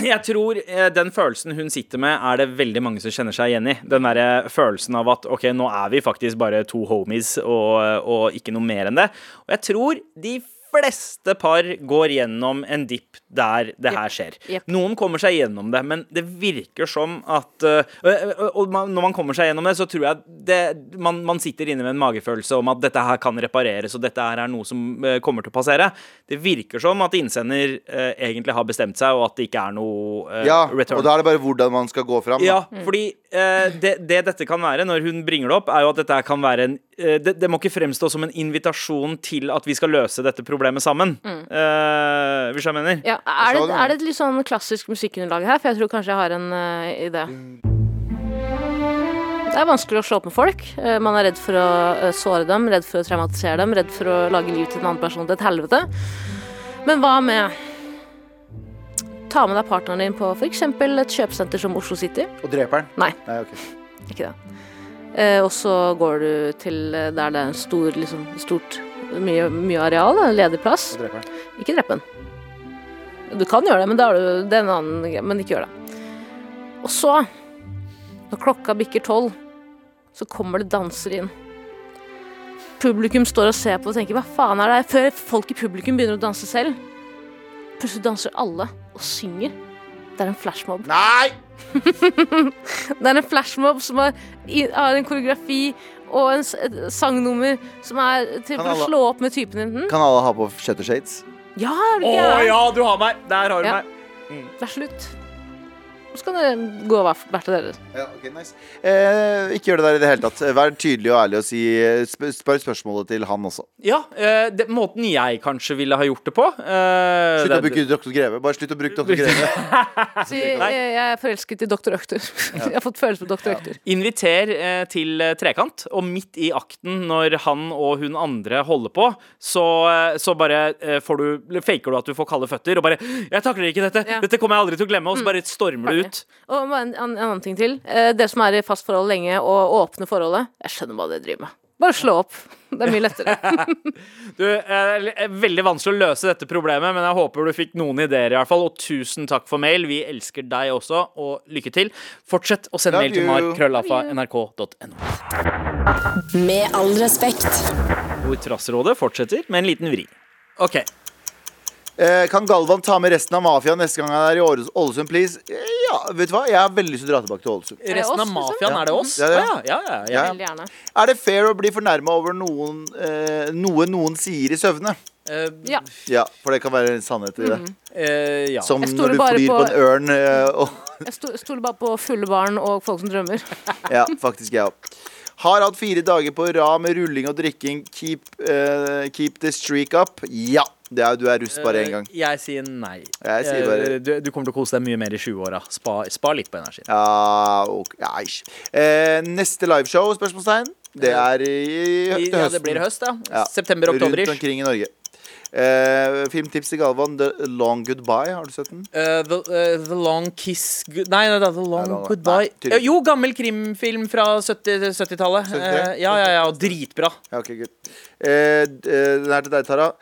Jeg tror eh, den følelsen hun sitter med, er det veldig mange som kjenner seg igjen i. Den derre følelsen av at OK, nå er vi faktisk bare to homies og, og ikke noe mer enn det. Og jeg tror de fleste par går gjennom en dipp der det her skjer. Yep. Noen kommer seg gjennom det, men det virker som at øh, øh, Og når man kommer seg gjennom det, så tror jeg det, man, man sitter inne med en magefølelse om at dette her kan repareres, og dette her er noe som øh, kommer til å passere. Det virker som at innsender øh, egentlig har bestemt seg, og at det ikke er noe øh, Ja, return. og da er det bare hvordan man skal gå fram. da. Ja, fordi eh, det, det dette kan være, når hun bringer det opp, er jo at dette her kan være en det, det må ikke fremstå som en invitasjon til at vi skal løse dette problemet sammen. Eh, hvis jeg mener. Ja, er, det, er det et litt sånn klassisk musikkunderlag her? For jeg tror kanskje jeg har en uh, idé. Det er vanskelig å slå opp med folk. Eh, man er redd for å eh, såre dem, redd for å traumatisere dem, redd for å lage liv til en annen person til et helvete. Men hva med Ta med deg partneren din på f.eks. et kjøpesenter som Oslo City. Og dreper den? Nei, Nei, okay. ikke det. Og så går du til der det er en stor, liksom, stort mye, mye areal, ledig plass. Og dreper den. Ikke drepe den. Du kan gjøre det, men da er det er en annen. Men ikke gjør det. Og så, når klokka bikker tolv, så kommer det dansere inn. Publikum står og ser på og tenker 'hva faen er det her?' Før folk i publikum begynner å danse selv. Plutselig danser alle og synger. Det er en flashmob. Nei! Det er en flashmob som har, har en koreografi og en, sangnummer som er til for å slå opp med typen din. Hm? Kan alle ha på shutter shades? Ja, er du Å ja, du har meg! Der har du Ja. meg. Det er slutt. Så kan det gå hver av dere. Ja, okay, nice eh, Ikke gjør det der i det hele tatt. Vær tydelig og ærlig og si sp Spør spørsmålet til han også. Ja, eh, det, måten jeg kanskje ville ha gjort det på eh, Slutt å bruke Dr. Greve. Bare slutt å bruke Dr. Greve. Si, jeg, jeg er forelsket i Dr. Økter. Jeg har fått følelse på Dr. Økter. Inviter eh, til eh, trekant, og midt i akten, når han og hun andre holder på, så, eh, så bare eh, får du, faker du at du får kalde føtter, og bare 'Jeg takler ikke dette! Ja. Dette kommer jeg aldri til å glemme', og så bare stormer du ut. Og en, en, en annen ting til. Eh, Dere som er i fast forhold lenge og åpne forholdet, jeg skjønner hva dere driver med. Bare slå opp. Det er mye lettere. Du, eh, det er veldig vanskelig å løse dette problemet, men jeg håper du fikk noen ideer, i hvert fall. Og tusen takk for mail. Vi elsker deg også, og lykke til. Fortsett å sende mail til markrøllafa.nrk.no. Med all respekt. Hvor Trassrådet fortsetter med en liten vri. OK. Eh, kan Galvan ta med resten av mafiaen neste gang han er i Ålesund, please? Eh, Ja, vet du hva? Jeg har veldig lyst til å dra tilbake til Ålesund. Resten av mafiaen, er det oss? Ja, ja. Å, ja, ja, ja, Ja. Er det fair å bli fornærma over noen, eh, noe noen sier i søvne? Uh, Ja. Ja, for det kan være en sannhet i det. eh, ja. Som når du flyr på på- en ørn. uh, og, Jeg stoler bare på fulle barn og folk som drømmer. ja, faktisk jeg òg. Har hatt fire dager på rad med rulling og drikking. Keep, keep the streak up. Ja. Det er, du er russ bare én gang. Eh, Jeg sier nei. Jeg sier bare- Eh, du, du kommer til å kose deg mye mer i 20-åra. Spar, spar litt på energien. Ja, okay. eh, Neste liveshow, spørsmålstegn. Det er i, til ja, det blir høst, Ja. September-oktober. Rundt omkring i Norge. Eh, filmtips til Galvan. The Long Goodbye. Har du sett den? Uh, the, uh, the Long Kiss Good- Nei, nei, nei The Long Nei, Goodbye. nei. Jo, gammel krimfilm fra 70 70-tallet. 70 uh, ja, ja, ja, og dritbra. Ja, ok, good. Eh, den er til deg, Tara.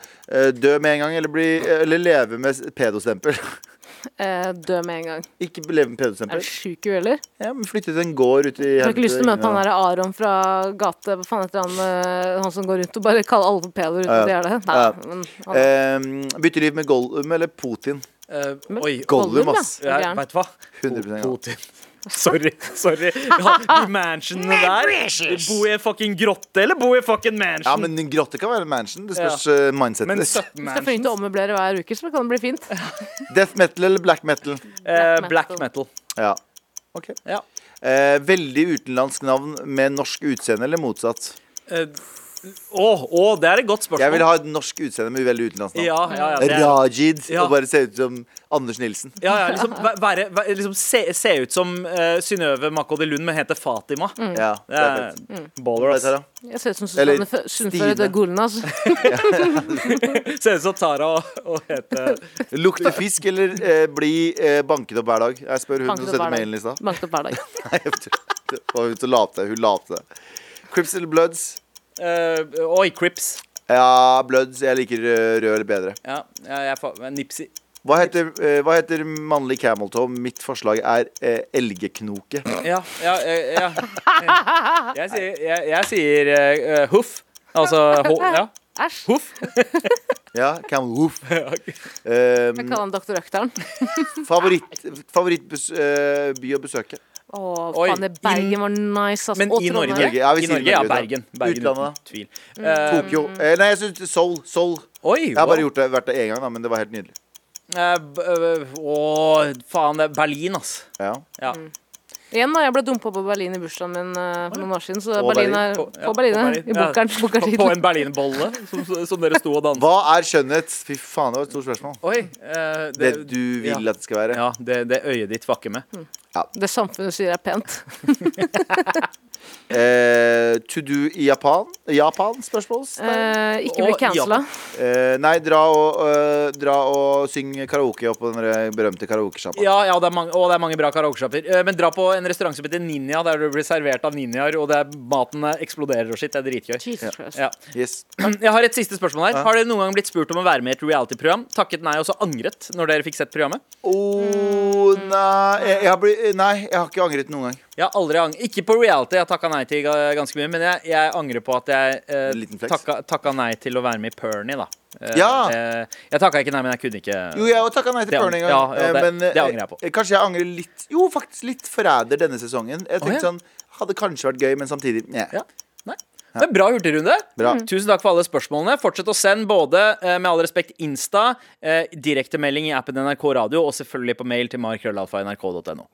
Dø med en gang, eller, bli, eller leve med pedostempel? Eh, dø med en gang. Ikke leve med Er pedostempel. du sjuk i huet, eller? Ja, men Flytte til en gård ute i Du har ikke lyst til å møte han der Aron fra gate Hva faen heter han eh, Han som går rundt og bare kaller alle for pedoer uten at de er det? Nei, Ja. men han, Eh, bytte liv med Gollum eller Putin? Eh, oi. Gollum, Gollum, ass. Er Ja, gæren? vet du hva? 100% ja. Putin. Sorry. sorry ja, De mansionene der. Bo i en fucking grotte, eller bo i fucking mansion? Ja, men en grotte kan være en mansion. Det spørs Ja. eh, mindsetet ditt. 17 Du skal til å ommøblere hver uke, så kan det bli fint. Death metal eller black metal? Eh, Black black metal. metal. Ja. Ok. Ja. Eh, veldig utenlandsk navn med norsk utseende eller motsatt? Eh, Å, å, det er et godt spørsmål. Jeg vil ha et norsk utseende med veldig utenlandsk navn. ja, ja, ja, det er, Rajid Ja. og bare se ut som Anders Nilsen. ja, ja, liksom, væ- være, væ- liksom se, se ut som uh, Synnøve Makodi Lund, men heter Fatima. Ja, det Det er er fett. baller, ass. Jeg ser ut som Eller Susanne Fø- Stine. Sundfør etter Ser ut som Tara og, og heter Lukte fisk eller eh, bli eh, banket opp hver dag? Jeg spør hun Banket som opp sendte hver mailen i stad. Banket opp hver dag. Nei, jeg tror- Og hun som la opp det. Hun la opp det. Crips eller Bloods? Eh, Oi, Crips. Ja, Bloods. Jeg liker eh, rød eller bedre. Ja, ja, jeg er Nipsey. Hva heter, eh, hva heter mannlig cameltoe? Mitt forslag er eh, elgeknoke. Ja, ja, ja, ja. Jeg sier, jeg, jeg sier eh, huff. Altså ho, ja. Æsj. Huff. Ja, camel hoof. Jeg Um, kaller han doktor Økteren. favoritt favorittby å besøke? Å, Oi, faen, det Bergen var nice, ass. Men Og i Norge? Ja, vi I sier Norge, ja. Norge. Bergen. Bergen Utlandet, uten tvil. Mm. Eh, Tokyo. Eh, nei, jeg synes Seoul. Seoul. oi, Jeg har bare gjort det, vært det én gang, da, men det var helt nydelig. Eh, b- eh, Å, faen, det er Berlin, ass. Ja. Ja. Igjen, da. Jeg ble dumpa på Berlin i bursdagen min uh, for noen år siden. Så På Berlin er På- på, ja, på. Berlin. I bunkeren. Ja. bunkeren. På, på en berlinbolle som, som dere sto og danset. Hva er skjønnhet? Fy faen, det var et stort spørsmål. Oi. uh, Det du vil ja. at det skal være. Ja, det, det øyet ditt vakker med. Det samfunnet sier er pent. Eh, to do i Japan? Japan? Spørsmål? Eh, ikke bli cancela. Eh, nei, dra og, uh, dra og syng karaoke på den berømte karaokesjappa. Ja, ja det er mange, og det er mange bra karaokesjapper. Eh, Men dra på en restaurant som heter Ninja, der du blir servert av ninjaer, og det er, maten eksploderer og shit. Det er dritgøy. Ja. Yes. Jeg har et siste spørsmål her. Har dere noen gang blitt spurt om å være med i et reality-program? Takket nei og så angret når dere fikk sett programmet? Oh, nei, jeg, jeg har blitt, nei, jeg har ikke angret noen gang. Jeg har aldri angret. Ikke på reality, jeg takka nei til ganske mye, men jeg, jeg angrer på at jeg eh, takka, takka nei til å være med i Pernie, da. Eh, Ja. eh, jeg takka ikke nei, men jeg kunne ikke Jo, jeg har takka nei til Pernie en gang. ja, ja, eh, det- men, det eh, angrer jeg på. eh, Kanskje jeg angrer litt Jo, faktisk litt forræder denne sesongen. Jeg tenkte tenkte ja. sånn Hadde kanskje vært gøy, men samtidig Nei. Ja. Men bra hurtigrunde. Bra. Tusen takk for alle spørsmålene. Fortsett å sende både eh, med all respekt Insta, eh, direktemelding i appen NRK Radio og selvfølgelig på mail til markrøllalfa.nrk.no.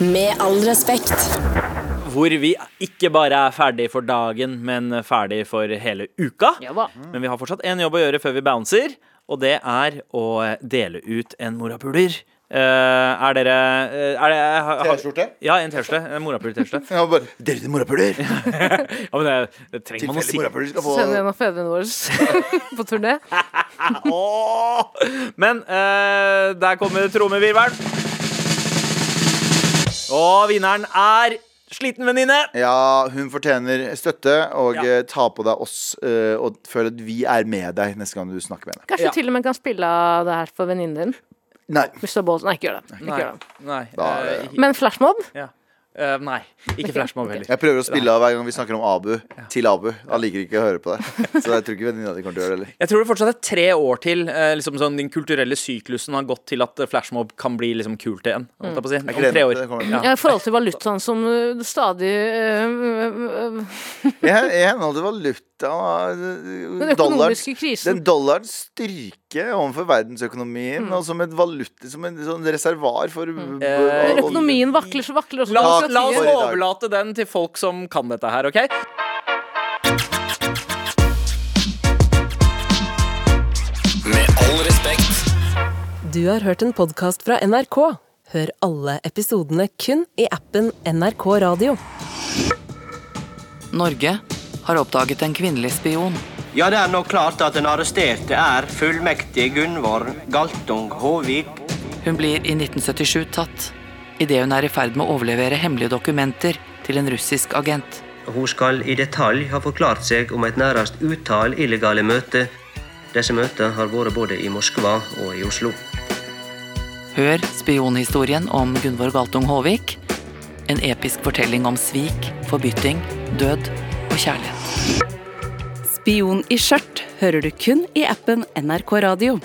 Med all respekt. Hvor vi ikke bare er ferdig for dagen, men ferdig for hele uka. Ja. Men vi har fortsatt én jobb å gjøre før vi bouncer, og det er å dele ut en morapuler. Eh, er dere eh, er har- T-skjorte? Ja, en T-skjorte. En morapuler-T-skjorte. ja, bare Dere til morapuler! Ja, men det, det trenger man å si. få Send en av fedrene våre på turné. Men uh, der kommer trommevirvelen. Og vinneren er Sliten venninne. Ja, hun fortjener støtte, og Ja. eh, ta på deg oss eh, og føl at vi er med deg neste gang du snakker med henne. Kanskje Ja. til og med kan spille av det her for venninnen din. Nei. Mr. Balls. Nei, ikke gjør det. Ikke Nei. gjør det. Nei. Da er eh, det- Men flashmob? ja. Eh, nei, ikke flashmob heller. Jeg prøver å spille av hver gang vi snakker om Abu til Abu. Han liker ikke å høre på det. Så jeg tror ikke venninna di kommer til å gjøre det heller. Jeg tror det fortsatt er tre år til eh, liksom sånn, den kulturelle syklusen har gått til at eh, flashmob kan bli liksom kult igjen. holdt jeg på å si. Jeg Om gleder tre meg år. til det kommer. Ja. I forhold til valutaen som uh, stadig uh, I hen- i henhold til valuta Den dollars, økonomiske krisen. Den dollarens styrke overfor verdensøkonomien, og som et valuta Som en sånn reservar for mm. Eh. Økonomien vakler, så vakler også La oss, la oss overlate den til folk som kan dette her, OK? Med all respekt. Du har hørt en podkast fra NRK. Hør alle episodene kun i appen NRK Radio. Norge har oppdaget en kvinnelig spion. Ja, det er nå klart at den arresterte er fullmektig Gunvor Galtung Håvik. Hun blir i 1977 tatt idet hun er i ferd med å overlevere hemmelige dokumenter til en russisk agent. Hun skal i detalj ha forklart seg om et nærmest utall illegale møter. Disse møtene har vært både i Moskva og i Oslo. Hør spionhistorien om Gunvor Galtung Håvik. En episk fortelling om svik, forbytting, død og kjærlighet. Spion i skjørt hører du kun i appen NRK Radio.